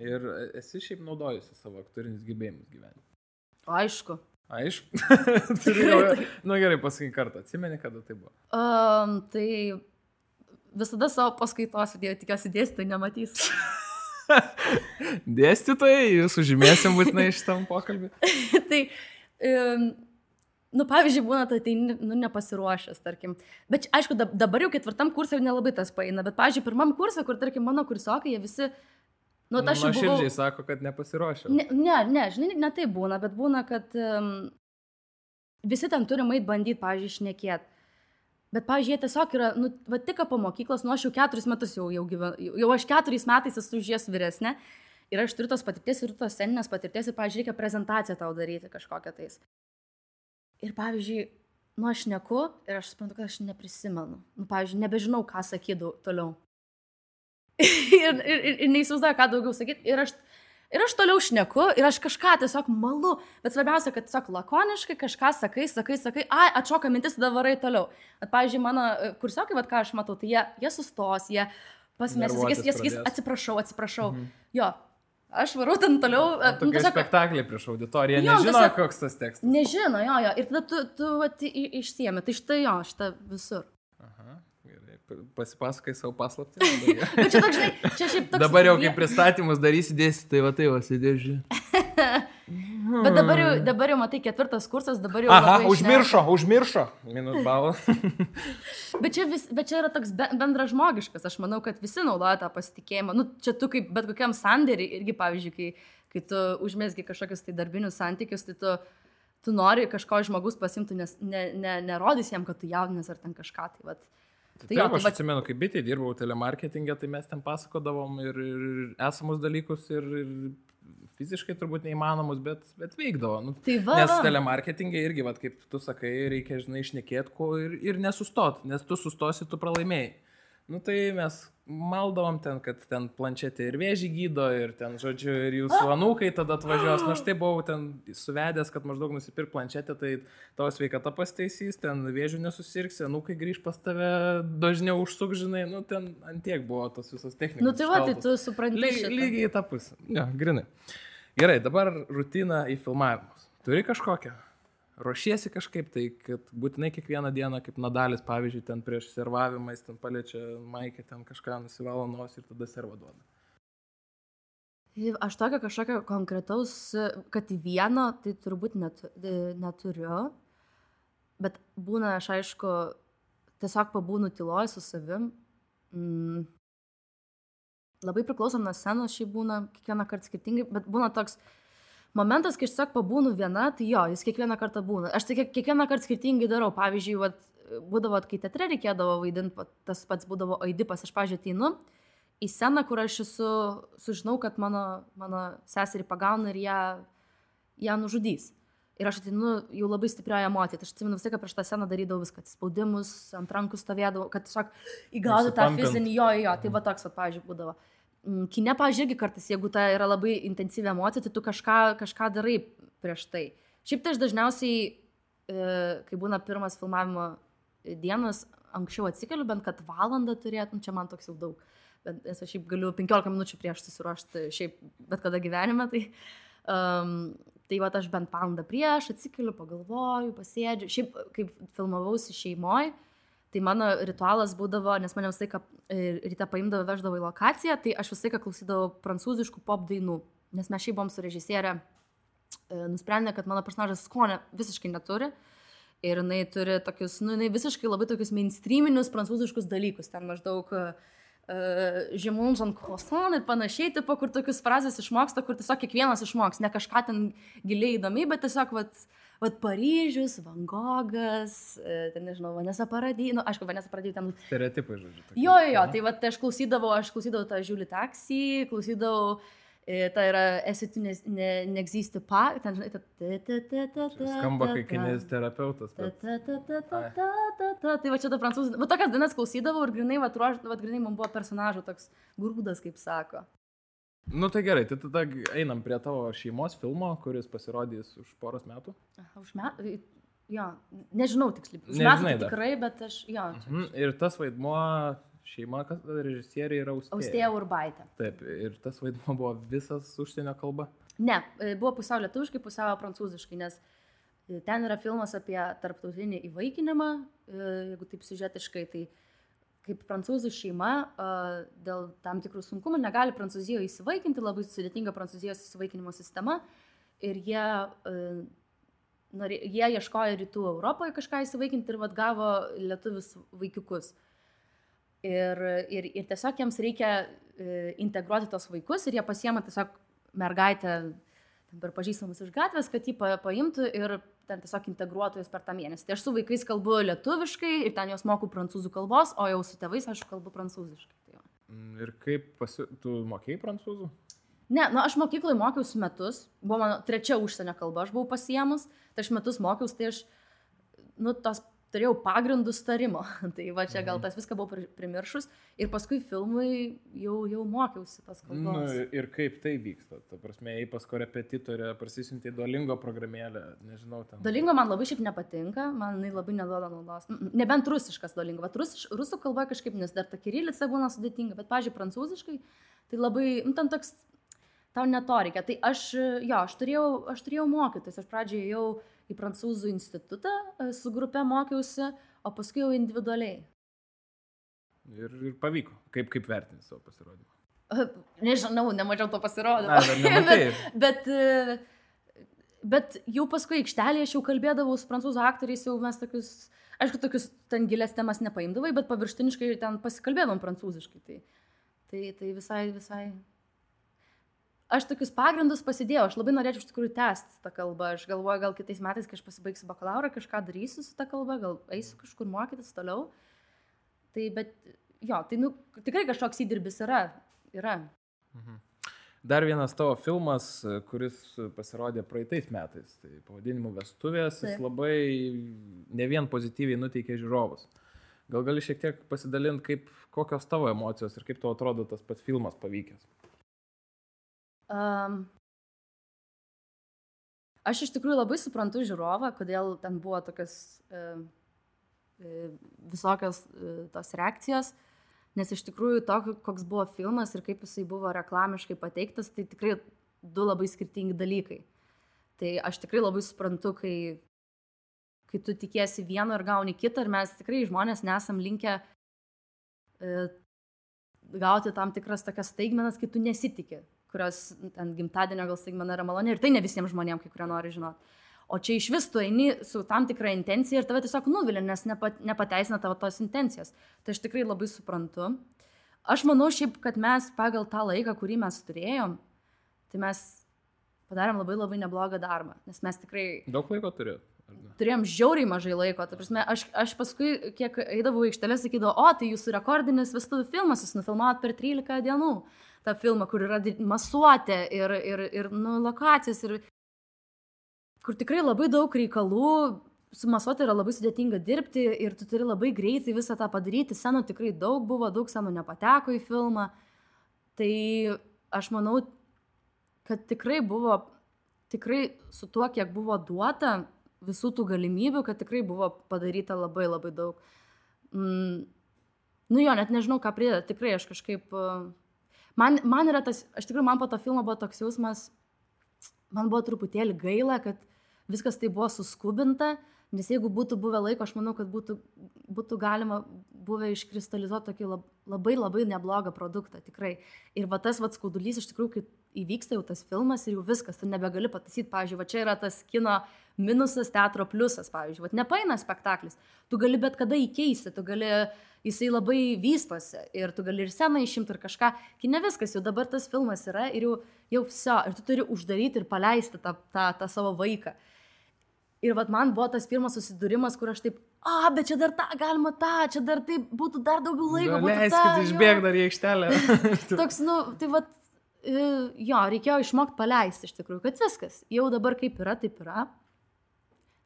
Ir esi šiaip naudojusi savo aktorinius gebėjimus gyvenime. Aišku. Aišku. Jau. Nu gerai, pasakyk kartą. Atsimeni, kada tai buvo. Um, tai visada savo paskaitos idėjau, tikiuosi dėstytojai nematys. Dėstytojai, jūs užmėsim būtinai šitam pokalbį. tai, um, nu, pavyzdžiui, būna, tai tai nu, nepasiruošęs, tarkim. Bet, aišku, dab- dabar jau ketvirtam kursui nelabai tas paina, bet, pavyzdžiui, pirmam kursui, kur, tarkim, mano kursiokai, jie visi, nu, aš jau buvau... širdžiai sako, kad nepasiruošė. Ne, ne, ne, žinai, ne tai būna, bet būna, kad um, visi ten turi mait bandyti, pavyzdžiui, išnekėti. Bet, pavyzdžiui, jie tiesiog yra, nu, va tik po mokyklos, nu, aš jau keturis metus jau, jau gyvenu, jau aš keturiais metais esu už jas vyresnė. Ir aš turiu tos patirties, ir tos seninės patirties, ir, pavyzdžiui, reikia prezentaciją tau daryti kažkokią tais. Ir, pavyzdžiui, nu, aš neku ir aš suprantu, kad aš neprisimenu. Nu, pavyzdžiui, nebežinau, ką sakydavau toliau. ir, ir, ir, ir neįsivaizduoju, ką daugiau sakyti. Ir aš, ir aš toliau šneku, ir aš kažką tiesiog malu. Bet svarbiausia, kad tiesiog lakoniškai kažką sakai, sakai, sakai, ai, atšoka mintis, tada varai toliau. Bet, pavyzdžiui, mano e, kursiokai, vad ką aš matau, tai jie, jie sustos, jie jie, jie sakys, atsiprašau, atsiprašau. Mhm. Jo, aš varau ten toliau. e, nu, tiesiog- spektaklį prieš auditoriją. Jo, Nežino, tiesiog- koks tas tekstas. Nežino, jo, jo. Ir tada tu, tu vat, i- išsiemi. Tai štai jo, šitą visur. Aha, Pasipasakai savo paslaptį. Bet čia toks, žinai, čia šiaip toks. Dabar jau kaip pristatymus darysi dėsi, tai va tai va sėdėži. Bet dabar jau, dabar jau matai, ketvirtas kursas, dabar jau. Aha, užmiršo, užmiršo. Minus šneka. Bet čia, vis, bet čia yra toks be- bendražmogiškas. Aš manau, kad visi naudoja tą pasitikėjimą. Nu, čia tu kaip bet kokiam sandėriui irgi, pavyzdžiui, kai, kai tu užmėsgi kažkokius tai darbinius santykius, tai tu, tu nori kažko žmogus pasimti, nes ne, ne, nerodys jam, kad tu jaudinės ar ten kažką. Tai, vat, Tai tai jo, Taip, tai aš atsimenu, kai bitė dirbau telemarketingė, tai mes ten pasakodavom ir, ir esamus dalykus, ir, ir fiziškai turbūt neįmanomus, bet, bet veikdavo. Nu, tai va, Nes va. telemarketingė irgi, vat, kaip tu sakai, reikia, žinai, išnekėti ko ir, ir nesustot, nes tu sustosi, tu pralaimėjai. Nu tai mes maldavom ten, kad ten planšetė ir vėžį gydo, ir ten, žodžiu, ir jūsų anūkai tada atvažiuos. Na štai buvau ten suvedęs, kad maždaug nusipirk planšetę, tai tavo sveikata pasteisys, ten vėžių nesusirksi, anūkai grįž pas tave dažniau užsuk, žinai, nu ten antiek buvo tos visos technikos. Nu tai va, tai tu supranti. Šitą. lygiai į tą pusę. Ne, ja, grinai. Gerai, dabar rutina į filmavimus. Turi kažkokią? Ruošiesi kažkaip, tai kad būtinai kiekvieną dieną, kaip Nadalis, pavyzdžiui, ten prieš servavimą, jis ten paliečia maikę, ten kažką nusivalo nosį ir tada serva duoda. Aš tokio kažkokio konkretaus, kad į vieną, tai turbūt netu, neturiu, bet būna, aš aišku, tiesiog pabūnu tyloj su savim. Mm. Labai priklauso nuo scenos, šiaip būna kiekvieną kartą skirtingai, bet būna toks momentas, kai aš tiesiog pabūnu viena, tai jo, jis kiekvieną kartą būna. Aš tai kiekvieną kartą skirtingai darau. Pavyzdžiui, vat, būdavo, kai teatre reikėdavo vaidinti, tas pats būdavo aidipas, aš, pažiūrėjau, ateinu į sceną, kur aš esu, sužinau, kad mano, mano seserį pagauna ir ją, ją nužudys. Ir aš ateinu jau labai stiprioje emocijoje. Aš atsimenu visą, kad prieš tą sceną darydavau viską, spaudimus, ant rankų stovėdavau, kad tiesiog įgautų tą fizinį, jo, jo, tai va toks, va, pavyzdžiui, būdavo. Mm, kine, pavyzdžiui, irgi kartais, jeigu ta yra labai intensyvi emocija, tai tu kažką, kažką darai prieš tai. Šiaip tai aš dažniausiai, e, kai būna pirmas filmavimo dienas, anksčiau atsikeliu, bent kad valandą turėtum, čia man toks jau daug bet nes aš šiaip galiu 15 minučių prieš susiruošti šiaip bet kada gyvenime, tai, um, tai va aš bent valandą prieš atsikeliu, pagalvoju, pasėdžiu, šiaip kaip filmavausi šeimoje, tai mano ritualas būdavo, nes mane visą laiką e, ryte paimdavo, veždavo į lokaciją, tai aš visą laiką klausydavau prancūziškų pop dainų, nes mes šiaip buvom su režisierė, e, nusprendė, kad mano personažas skonio visiškai neturi. Ir jinai turi tokius, nu, jinai visiškai labai tokius mainstreaminius prancūziškus dalykus. Ten maždaug uh, žemums ant croissant ir panašiai, tipo, kur tokius frazės išmoksta, kur tiesiog kiekvienas išmoks, ne kažką ten giliai įdomi, bet tiesiog, vat, vat Paryžius, Van Gogas, ten nežinau, Vanessa Paradį, nu, aišku, Vanessa Paradį ten. Stereotipai, žodžiu. Tokie. Jo, jo, tai vat, aš klausydavau, aš klausydavau tą žiūlį taksį, klausydavau Tai yra esi tu neegzisti pa, ten žinai, ta ta ta ta ta. Skamba kaip kineziterapeutas. Tai va čia ta prancūzų. Va tokias dainas klausydavau ir grinai, va, ruoš, va grinai man buvo personažo toks grūdas, kaip sako. Nu tai gerai, tai tada einam prie tavo šeimos filmo, kuris pasirodys už poros metų. Už metų? Jo, nežinau tiksliai. Už metų tai tikrai, bet aš, jo. Čia, mhm. Ir tas vaidmuo šeima, kas režisierė yra Austėja. Austėja Urbaitė. Taip, ir tas vaidmo buvo visas užsienio kalba? Ne, e, buvo pusiau lietuviškai, pusiau prancūziškai, nes e, ten yra filmas apie tarptautinį įvaikinimą, e, jeigu taip siužetiškai, tai kaip prancūzų šeima dėl tam tikrų sunkumų negali Prancūzijoje įsivaikinti, labai sudėtinga Prancūzijos įsivaikinimo sistema ir jie, jie ieškojo rytų Europoje kažką įsivaikinti ir vad gavo lietuvius vaikiukus. Ir, ir, ir tiesiog jiems reikia e, integruoti tos vaikus ir jie pasiema tiesiog mergaitę per pažįstamus iš gatvės, kad jį pa, paimtų ir ten tiesiog integruotų jūs per tą mėnesį. Tai aš su vaikais kalbu lietuviškai ir ten jos moku prancūzų kalbos, o jau su tėvais aš kalbu prancūziškai. Tai va. Mm, ir kaip pasi... tu mokėjai prancūzų? Ne, nu aš mokykloje mokiausi metus, buvo mano trečia užsienio kalba, aš buvau pasiemus, tai aš metus mokiausi, tai aš, nu, tos turėjau pagrindus tarimo. tai va čia gal mhm. tas viską buvau primiršus ir paskui filmui jau, jau mokiausi tas kalbos. Nu, ir kaip tai vyksta? Ta prasme, jei pas korepetitorę prasisiuntė Dolingo programėlę, nežinau. Ten... Dolingo man labai šiaip nepatinka, man jinai labai neduoda naudos. Nebent rusiškas Dolingo, bet rusiš, rusų kalba kažkaip, nes dar ta kirilica būna sudėtinga, bet, pažiūrėjau, prancūziškai, tai labai, nu, ten toks, tau neto reikia. Tai aš, jo, aš turėjau, aš turėjau mokytis, aš pradžioje jau į prancūzų institutą, e, su grupe mokiausi, o paskui jau individualiai. Ir, ir pavyko. Kaip, kaip vertinti savo pasirodymą? E, nežinau, nemačiau to pasirodymą. bet, bet, e, bet jau paskui aikštelėje aš jau kalbėdavau su prancūzų aktoriais, jau mes tokius, aišku, tokius ten gilės temas nepaimdavai, bet paviršutiniškai ten pasikalbėdavom prancūziškai. Tai, tai, tai visai, visai aš tokius pagrindus pasidėjau, aš labai norėčiau iš tikrųjų tęsti tą kalbą. Aš galvoju, gal kitais metais, kai aš pasibaigsiu bakalauro, kažką darysiu su tą kalbą, gal eisiu kažkur mokytis toliau. Tai bet, jo, tai nu, tikrai kažkoks įdirbis yra. yra. Mhm. Dar vienas tavo filmas, kuris pasirodė praeitais metais, tai pavadinimu Vestuvės, Taip. jis labai ne vien pozityviai nuteikė žiūrovus. Gal gali šiek tiek pasidalinti, kokios tavo emocijos ir kaip tau atrodo tas pats filmas pavykęs? Um, aš iš tikrųjų labai suprantu žiūrovą, kodėl ten buvo tokios e, visokios e, tos reakcijos, nes iš tikrųjų to, koks buvo filmas ir kaip jisai buvo reklamiškai pateiktas, tai tikrai du labai skirtingi dalykai. Tai aš tikrai labai suprantu, kai, kai tu tikiesi vieno ir gauni kitą, ir mes tikrai žmonės nesam linkę e, gauti tam tikras tokias staigmenas, kai tu nesitikė, kurios ten gimtadienio gal staigmena yra maloni ir tai ne visiems žmonėms, kai kurie nori žinoti. O čia iš vis tu eini su tam tikra intencija ir tave tiesiog nuvilia, nes nepa, nepateisina tavo tos intencijas. Tai aš tikrai labai suprantu. Aš manau šiaip, kad mes pagal tą laiką, kurį mes turėjom, tai mes padarėm labai labai neblogą darbą, nes mes tikrai... Daug laiko turėjot? Turėjom žiauriai mažai laiko, ta prasme, aš, aš paskui, kiek eidavau į aikštelę, sakydavau, o tai jūsų rekordinis vestuvių filmas, jūs nufilmavot per 13 dienų tą filmą, kur yra masuotė ir, ir, ir nu, lokacijas, ir kur tikrai labai daug reikalų, su masuotė yra labai sudėtinga dirbti ir tu turi labai greitai visą tą padaryti, senų tikrai daug buvo, daug senų nepateko į filmą, tai aš manau, kad tikrai buvo, tikrai su tuo, kiek buvo duota, visų tų galimybių, kad tikrai buvo padaryta labai labai daug. Mm, nu jo, net nežinau, ką prideda, tikrai aš kažkaip... Man, man yra tas, aš tikrai man po to filmo buvo toks jausmas, man buvo truputėlį gaila, kad viskas tai buvo suskubinta, nes jeigu būtų buvę laiko, aš manau, kad būtų, būtų galima buvę iškristalizuoti tokį labai labai neblogą produktą, tikrai. Ir va tas va skaudulys iš tikrųjų, kai įvyksta jau tas filmas ir jau viskas, tu nebegali pataisyti, pavyzdžiui, va čia yra tas kino minusas, teatro pliusas, pavyzdžiui, va nepaina spektaklis, tu gali bet kada įkeisti, tu gali, jisai labai vystosi ir tu gali ir seną išimti ir kažką, kai ne viskas, jau dabar tas filmas yra ir jau, jau viso, ir tu turi uždaryti ir paleisti tą, tą, tą savo vaiką. Ir vat man buvo tas pirmas susidūrimas, kur aš taip, a, bet čia dar tą galima tą, čia dar taip būtų dar daugiau laiko. Leiskit išbėgti dar į aikštelę. Toks, nu, tai vat E, jo, reikėjo išmokti paleisti iš tikrųjų, kad viskas, jau dabar kaip yra, taip yra.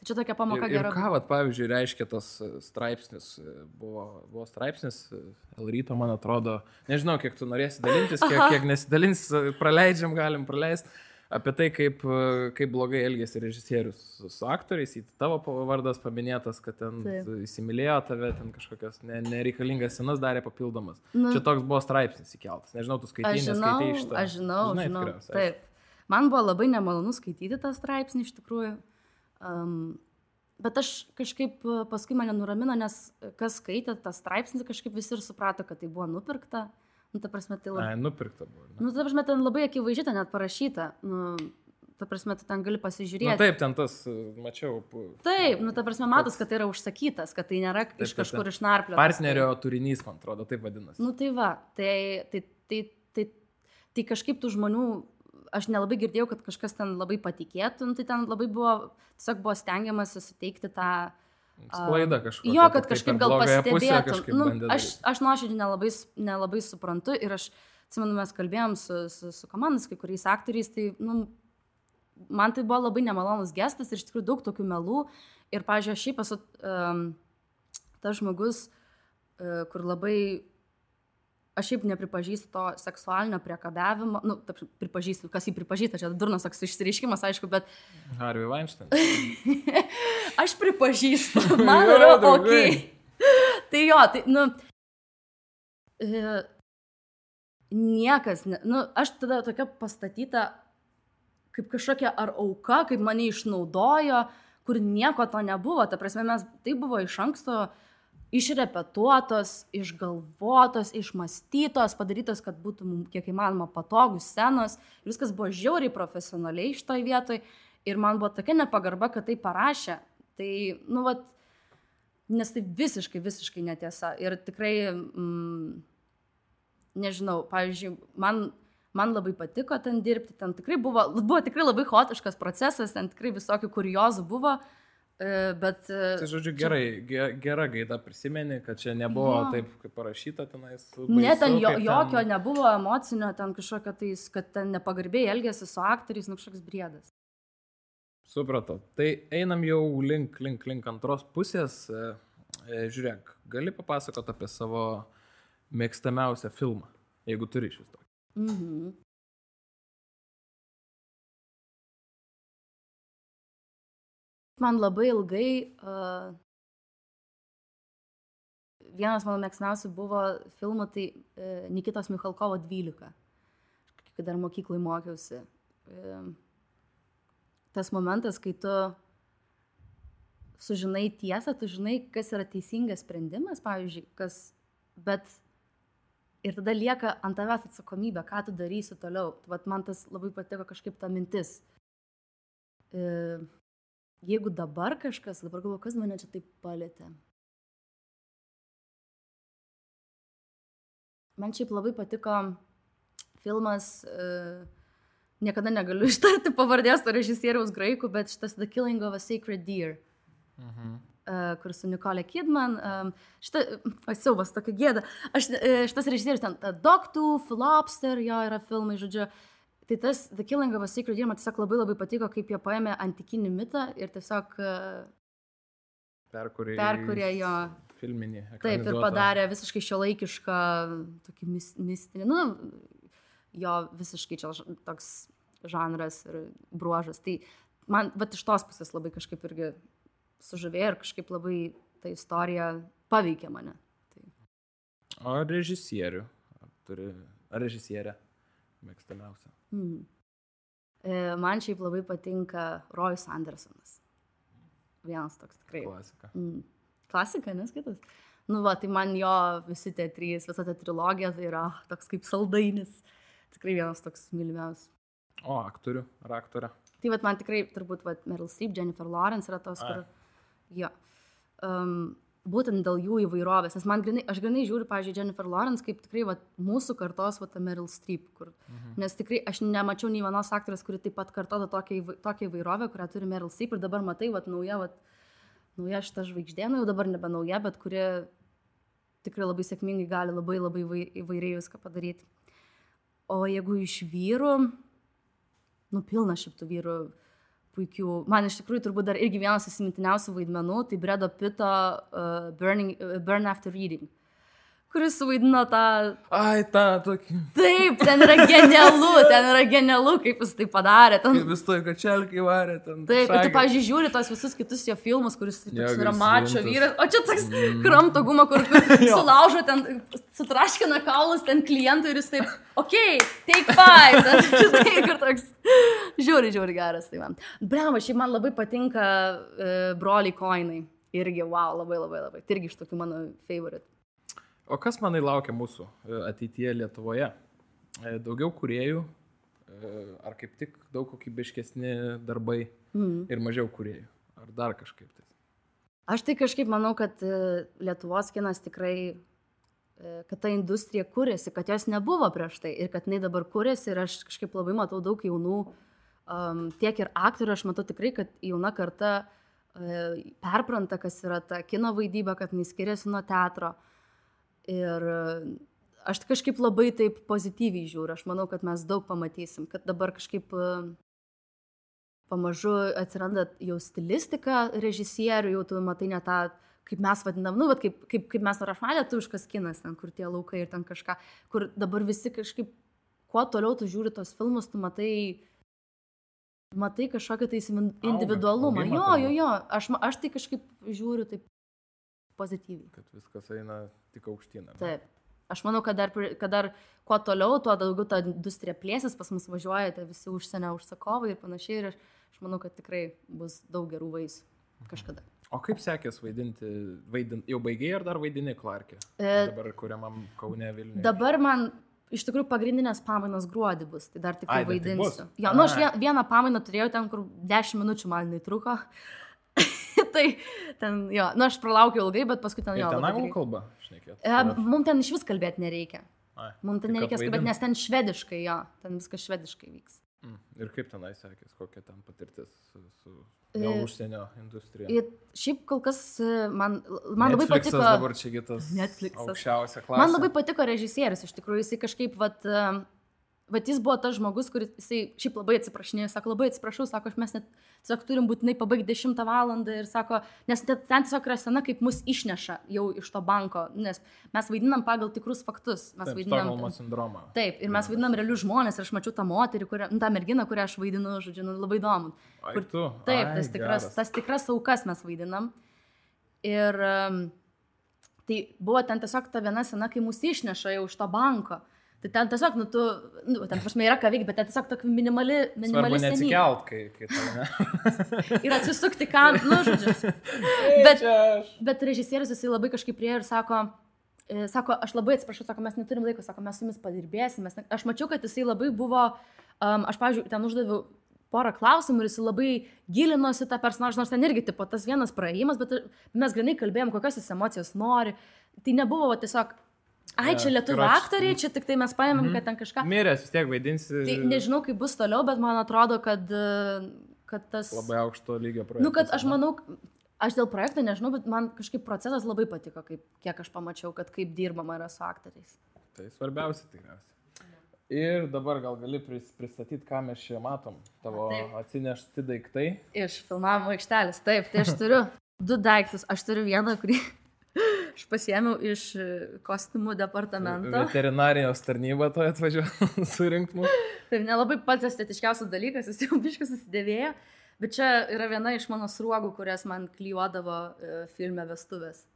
Tai čia tokia pamoka ir, ir gera. Ką, vat, pavyzdžiui, reiškia tas e, straipsnis, e, buvo, buvo straipsnis, Elryto, man atrodo, nežinau, kiek tu norėsi dalintis, kiek, kiek nesidalins, praleidžiam, galim praleisti apie tai, kaip, kaip blogai elgėsi režisierius su, su aktoriais, į tavo vardas paminėtas, kad ten Taip. įsimylėjo tave, ten kažkokias ne, nereikalingas senas darė papildomas. Nu, Čia toks buvo straipsnis įkeltas. Nežinau, tu skaitai, neskaitai iš to. Aš žinau, Žinai, žinau. Taip. Man buvo labai nemalonu skaityti tą straipsnį iš tikrųjų. Um, Bet aš kažkaip paskui mane nuramino, nes kas skaitė tą straipsnį, kažkaip visi ir suprato, kad tai buvo nupirkta. Uh, Nu, ta prasme, tai labai... Ai, nupirkta buvo. Ne? Nu, ta prasme, ten labai akivaizdžiai ten net parašyta. Nu, ta prasme, tu ten gali pasižiūrėti. Nu, taip, ten tas, mačiau. Taip, nu, ta prasme, matos, kad tai yra užsakytas, kad tai nėra taip, iš kažkur taip, taip. išnarplio. Partnerio tai. turinys, man atrodo, taip vadinasi. Nu, tai va, tai, tai, tai, tai, tai kažkaip tų žmonių, aš nelabai girdėjau, kad kažkas ten labai patikėtų, nu, tai ten labai buvo, tiesiog buvo stengiamasi suteikti tą... Ta Sklaida kažkokia. Jo, kad kažkaip gal pastebėtų. Nu, aš aš nuoširdžiai nelabai, nelabai suprantu ir aš, atsimenu, mes kalbėjom su, su, su komandas, kai kuriais aktoriais, tai nu, man tai buvo labai nemalonus gestas ir iš tikrųjų daug tokių melų. Ir, pažiūrėjau, aš šiaip esu um, tas žmogus, uh, kur labai aš šiaip nepripažįstu to seksualinio priekabiavimo, nu, ta, pripažįstu, kas jį pripažįsta, čia durnas toks išsireiškimas, aišku, bet... Harvey Weinstein. aš pripažįstu, man yra ok. tai jo, tai, nu, e, niekas, ne, nu, aš tada tokia pastatyta kaip kažkokia ar auka, kaip mane išnaudojo, kur nieko to nebuvo, ta prasme, mes, tai buvo iš anksto uh, išrepetuotos, išgalvotos, išmastytos, padarytos, kad būtų mums kiek įmanoma patogus scenos. Viskas buvo žiauriai profesionaliai iš toj vietoj ir man buvo tokia nepagarba, kad tai parašė. Tai, nu, vat, nes tai visiškai, visiškai netiesa. Ir tikrai, mm, nežinau, pavyzdžiui, man, man labai patiko ten dirbti, ten tikrai buvo, buvo tikrai labai hotiškas procesas, ten tikrai visokių kuriozų buvo. Uh, bet... E, tai žodžiu, gerai, ge, gera gaida prisimeni, kad čia nebuvo jo. taip, kaip parašyta tenais. Baisu, ne, ten jo, jokio ten... nebuvo emocinio, ten kažkokio tais, kad ten nepagarbiai elgėsi su aktoriais, nu kažkoks briedas. Supratau. Tai einam jau link, link, link antros pusės. E, žiūrėk, gali papasakoti apie savo mėgstamiausią filmą, jeigu turi šis tokį. Mhm. Man labai ilgai uh, vienas mano mėgstamiausių buvo filmų, tai uh, Nikitos Michalkovo 12, kai dar mokyklai mokiausi. e, tas momentas, kai tu sužinai tiesą, tu žinai, kas yra teisingas sprendimas, pavyzdžiui, kas, bet ir tada lieka ant tavęs atsakomybė, ką tu darysi toliau. Vat man tas labai patiko kažkaip ta mintis. E, jeigu dabar kažkas, dabar galvoju, kas mane čia taip palėtė. Man šiaip labai patiko filmas, e, niekada negaliu ištarti pavardės to režisieriaus graikų, bet šitas The Killing of a Sacred Deer. Mhm. Uh, kur su Nikolė Kidman. Um, šitą, asiaubas, tokia gėda. Aš, uh, šitas režisierius ten, uh, Doctor, Flopster, jo yra filmai, žodžiu. Tai tas The Killing of a Secret Deer man tiesiog labai labai patiko, kaip jie paėmė antikinį mitą ir tiesiog uh, perkurė, perkurė jo. Filminį. Taip, ir padarė visiškai šio laikišką, tokį mis, mistinį, nu, jo visiškai čia toks žanras ir bruožas. Tai man, va, iš tos pusės labai kažkaip irgi sužavėjo ir kažkaip labai ta istorija paveikė mane. Tai. O režisierių? Ar turi, ar režisierė mėgstamiausia? Mm. E, man šiaip labai patinka Rojus Andersonas. Vienas toks tikrai. Klasika. Mm. Klasika, nes kitas. Nu, va, tai man jo visi tie trys, visa ta trilogija, tai yra toks kaip saldainis. Tikrai vienas toks mylimiausias. O aktorių ar aktorę? Tai vad man tikrai, turbūt, vad Meryl Streep, Jennifer Lawrence yra tos, kur... Ai Jo. Um, būtent dėl jų įvairovės, nes man grinai, aš grinai žiūriu, pavyzdžiui, Jennifer Lawrence kaip tikrai va, mūsų kartos, va, ta Meryl Streep, kur, mhm. nes tikrai aš nemačiau nei vienos aktorės, kuri taip pat kartojo tokią, tokią įvairovę, kurią turi Meryl Streep ir dabar matai, va, nauja, va, nauja šita žvaigždė, nu jau dabar nebe nauja, bet kuri tikrai labai sėkmingai gali labai labai įvairiai viską padaryti. O jeigu iš vyrų, nu pilna šitų vyrų, puikių, man iš tikrųjų turbūt dar irgi vienas įsimintiniausių vaidmenų, tai Bredo Pito uh, Burning, uh, Burn After Reading kuris suvaidino tą... Ai, tą tokį. Taip, ten yra genialu, ten yra genialu, kaip jis tai padarė. Ten... Kaip jis toj kačelkai varė ten. Taip, ir tu, pažiūrėjau, žiūri tos visus kitus jo filmus, kuris ja, yra mačio vyras, o čia toks mm. kramto guma, kur, kur sulaužo ten, sutraškina kaulus ten klientui ir jis taip, okei, okay, take five. Ten, tai, kur toks, žiūri, žiūri geras. Tai man. Brema, šiaip man labai patinka uh, broliai koinai. Irgi, wow, labai labai labai. Tai irgi iš tokių mano favorite. O kas manai laukia mūsų e, ateityje Lietuvoje? E, daugiau kuriejų, e, ar kaip tik daug kokybiškesni darbai mm. ir mažiau kuriejų? Ar dar kažkaip tai? Aš tai kažkaip manau, kad Lietuvos kinas tikrai, kad ta industrija kūrėsi, kad jos nebuvo prieš tai ir kad jinai dabar kūrėsi ir aš kažkaip labai matau daug jaunų, um, tiek ir aktorių, aš matau tikrai, kad jauna karta uh, perpranta, kas yra ta kino vaidyba, kad jinai skiriasi nuo teatro. Uh, Ir aš kažkaip labai taip pozityviai žiūriu. Aš manau, kad mes daug pamatysim, kad dabar kažkaip e, pamažu atsiranda jau stilistika režisierių, jau tu matai ne tą, kaip mes vadinam, nu, kaip, kaip, kaip mes rašmalė, tuškas kinas, ten, kur tie laukai ir ten kažką, kur dabar visi kažkaip, kuo toliau tu žiūri tos filmus, tu matai, matai kažkokią tai individualumą. Auga, jo, jo, jo, aš, aš tai kažkaip žiūriu taip pozityviai. Kad viskas eina tik aukštyn. Taip. Aš manau, kad dar, kad dar kuo toliau, tuo daugiau ta industrija plėsis, pas mus važiuojate visi užsienio užsakovai ir panašiai. Ir aš, aš manau, kad tikrai bus daug gerų vaisių kažkada. O kaip sekės vaidinti, vaidin, jau baigiai ar dar vaidini Clarkė? E, dabar kuriamam Kaune Vilniuje. Dabar man iš tikrųjų pagrindinės pamainos gruodį bus, tai dar tik tai, tai vaidinsiu. Tai jo, nu aš vieną pamainą turėjau ten, kur 10 minučių man netruko. tai ten, jo, nu aš pralaukiau ilgai, bet paskui ten jo. Ten anglų kalba šnekėti. E, mums ten iš vis kalbėti nereikia. Ai, mums ten nereikia skambėti, nes ten švediškai, jo, ten viskas švediškai vyks. Mm. Ir kaip tenai sekės, kokia ten patirtis su, su e, užsienio industrija? Ir šiaip kol kas e, man, man Netflixas labai patiko. dabar čia kitas. Netflixas. Man labai patiko režisierius, iš tikrųjų, jisai kažkaip, vat, uh, Bet jis buvo tas žmogus, kuris, jisai šiaip labai atsiprašinėjo, sako, labai atsiprašau, sako, mes net, tiesiog turim būtinai pabaigti 10 valandą ir sako, nes ten tiesiog yra sena, kaip mus išneša jau iš to banko, nes mes vaidinam pagal tikrus faktus. Mes taip, vaidinam. Sindromą. Taip, ir mes vaidinam realius žmonės ir aš mačiau tą moterį, kurią, nu, tą merginą, kurią aš vaidinu, žodžiu, nu, labai įdomu. Kur, tu? Taip, Ai, tas tikras, tas tikras aukas mes vaidinam. Ir um, tai buvo ten tiesiog ta viena sena, kai mus išneša jau iš to banko. Tai ten tiesiog, nu, tu, nu, ten prasme yra ką veikti, bet ten tiesiog tokia minimali, minimali scenė. neatsikelt, kai, kai tau ne. Ir atsisukti kam, nu, žodžiu. Bet, bet režisierius jisai labai kažkaip prie ir sako, e, sako, aš labai atsiprašau, sako, mes neturim laiko, sako, mes su jumis padirbėsim. Mes ne... Aš mačiau, kad jisai labai buvo, um, aš, pavyzdžiui, ten uždaviau porą klausimų ir jis labai gilinosi tą personažą, nors ten irgi tipo tas vienas praėjimas, bet mes grinai kalbėjom, kokios jis emocijos nori. Tai nebuvo tiesiog, ai, čia lietuvių aktoriai, čia tik tai mes paėmėm, Mhm. kad ten kažką. Miręs vis tiek vaidinsi. Tai nežinau, kaip bus toliau, bet man atrodo, kad, e, kad tas... Labai aukšto lygio projektas. Nu, kad aš manau, aš dėl projekto nežinau, bet man kažkaip procesas labai patiko, kaip, kiek aš pamačiau, kad kaip dirbama yra su aktoriais. Tai svarbiausia tikriausiai. Ir dabar gal gali pris- pristatyti, ką mes čia matom. Tavo Taip. atsinešti daiktai. Iš filmavimo aikštelės, taip, tai aš turiu du daiktus. Aš turiu vieną, kurį aš pasiėmiau iš e, kostiumų departamento. Veterinarijos tarnyba to atvažiavo surinkti mus. Tai nelabai pats estetiškiausias dalykas, jis jau biškas susidėvėjo. Bet čia yra viena iš mano sruogų, kurias man klyjuodavo e, filme Vestuvės.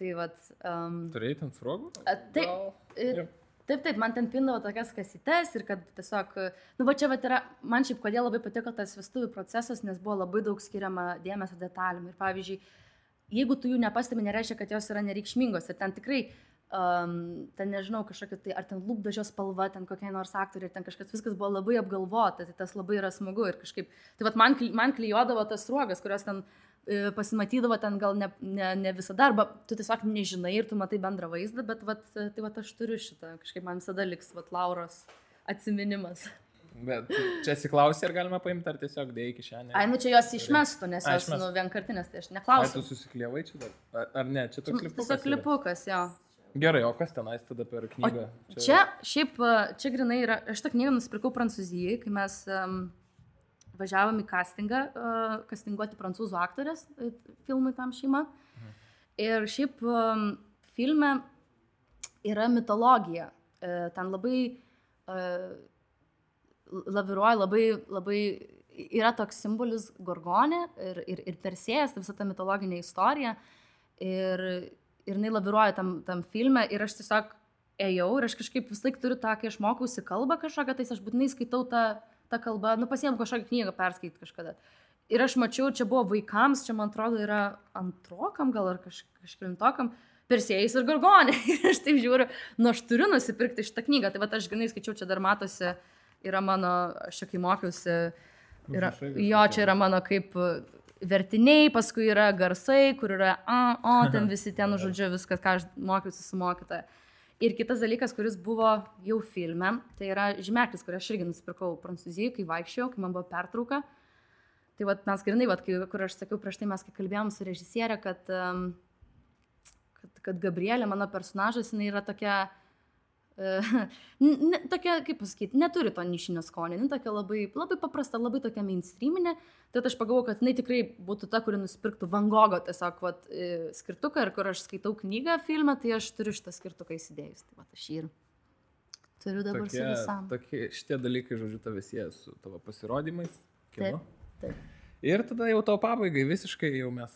Tai vad. Um, Turėjai ten sruogų? A, tai- Gal-. Taip, taip, man ten pindavo tokias kasytes ir kad tiesiog, nu va čia va yra, man šiaip kodėl labai patiko tas vestuvių procesas, nes buvo labai daug skiriama dėmesio detalėm. Ir pavyzdžiui, jeigu tu jų nepastebi, nereiškia, kad jos yra nereikšmingos. Ir ten tikrai, um, ten nežinau, kažkokia tai, ar ten lūpdažio spalva, ten kokie nors aktoriai, ten kažkas viskas buvo labai apgalvota, tai tas labai yra smagu. Ir kažkaip, tai va man, man klyjuodavo tas ruogas, kurios ten e, pasimatydavo ten gal ne, ne, ne visada, arba tu tiesiog nežinai ir tu matai bendrą vaizdą, bet vat, tai vat aš turiu šitą, kažkaip man visada liks vat, Lauros atsiminimas. Bet čia atsiklausė, ar galima paimti, ar tiesiog dėjai kišenę. Ai, nu čia jos išmestų, nes jos išmestų. nu, vienkartinės, tai aš Ar tu neklausiu. susiklievai čia dar? Ar, ar ne, čia toks klipukas. Tiesiog klipukas, jo. Gerai, o kas tenais tada per knygą? Čia šiaip, e, čia grinai yra, aš tą knygą nusipirkau Prancūzijai, kai mes um, važiavom į castingą, uh, castinguoti prancūzų aktorės filmui tam šeimą. Ir šiaip um, filme yra mitologija. E, ten labai uh, laviruoja, labai, labai yra toks simbolis gorgonė ir, ir, ir persėjas, tai visa ta mitologinė istorija. Ir, ir jinai laviruoja tam, tam filme ir aš tiesiog ėjau ir aš kažkaip vis laik turiu tą, kai aš mokausi kalbą kažkokią, tai aš būtinai skaitau tą, tą kalbą, nu pasiemu kažkokią knygą perskaityti kažkada. Ir aš mačiau, čia buvo vaikams, čia man atrodo yra antrokam gal ar kaž, kažkelintokam, persėjais ir gorgonė. Ir aš taip žiūriu, nu aš turiu nusipirkti šitą knygą, tai va aš grinai skaičiau, čia dar matosi, yra mano, aš čia kai mokiausi, yra, jo, čia yra mano kaip e, vertiniai, paskui yra garsai, kur yra, a, o, ten visi ten, žodžiu, viskas, ką aš mokiausi su mokytoja. Ir kitas dalykas, kuris buvo jau filme, tai yra žymeklis, kurį aš irgi nusipirkau Prancūzijoje, kai vaikščiau, kai man buvo pertrauka. Tai vat, mes grinai, vat, kai, kur aš sakiau prieš tai, mes kai kalbėjom su režisierė, kad, kad, kad Gabrielė, mano personažas, jinai yra tokia, ne, tokia, kaip pasakyti, neturi to nišinio skonio, jinai tokia labai, labai paprasta, labai tokia mainstreaminė. Tai aš pagalvojau, kad jinai tikrai būtų ta, kuri nusipirktų Van Gogo tiesiog vat, e, skirtuką ir kur aš skaitau knygą filmą, tai aš turiu šitą skirtuką įsidėjus. Tai vat, aš jį ir turiu dabar Tokie, su visam. tokie, šitie dalykai, žodžiu, sieja su tavo pasirodymais. Kino. Taip, taip. Ir tada jau tau pabaigai visiškai jau mes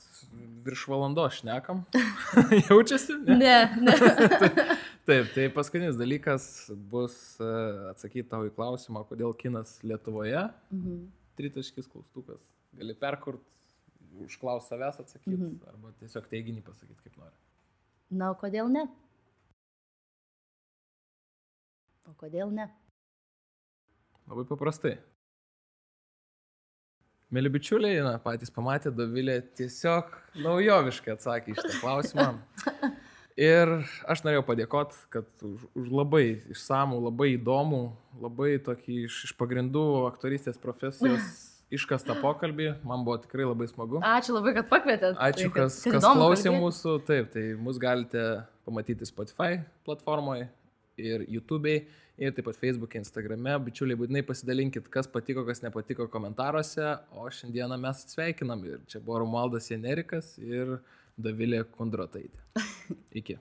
virš valandos šnekam. Jaučiasi? Ne? Ne, ne. Taip, tai paskutinis dalykas bus e, atsakyti tau į klausimą, kodėl kinas Lietuvoje. Mhm. Tritaškis klaustukas. Gali perkurt, užklaus savęs atsakyti, Mhm. arba tiesiog teiginį pasakyti, kaip nori. Na, o kodėl ne? O kodėl ne? Labai paprastai. Mėly bičiuliai, na, patys pamatė, Dovilė tiesiog naujoviškai atsakė į šitą klausimą. Ir aš norėjau padėkoti, kad už, už labai išsamų, labai įdomų, labai tokį iš, iš pagrindų aktorystės profesijos iškastą pokalbį. Man buvo tikrai labai smagu. Ačiū labai, kad pakvietėt. Ačiū, Tai, kas, kad kas klausė kalbėti. mūsų. Taip, tai mus galite pamatyti Spotify platformoje ir YouTube'ai. Ir taip pat Facebook'e, Instagram'e. Bičiuliai, būtinai pasidalinkit, kas patiko, kas nepatiko komentaruose. O šiandieną mes sveikinam. Ir čia buvo Romualdas Jenerikas ir Davilė Kondrotaitė. Iki.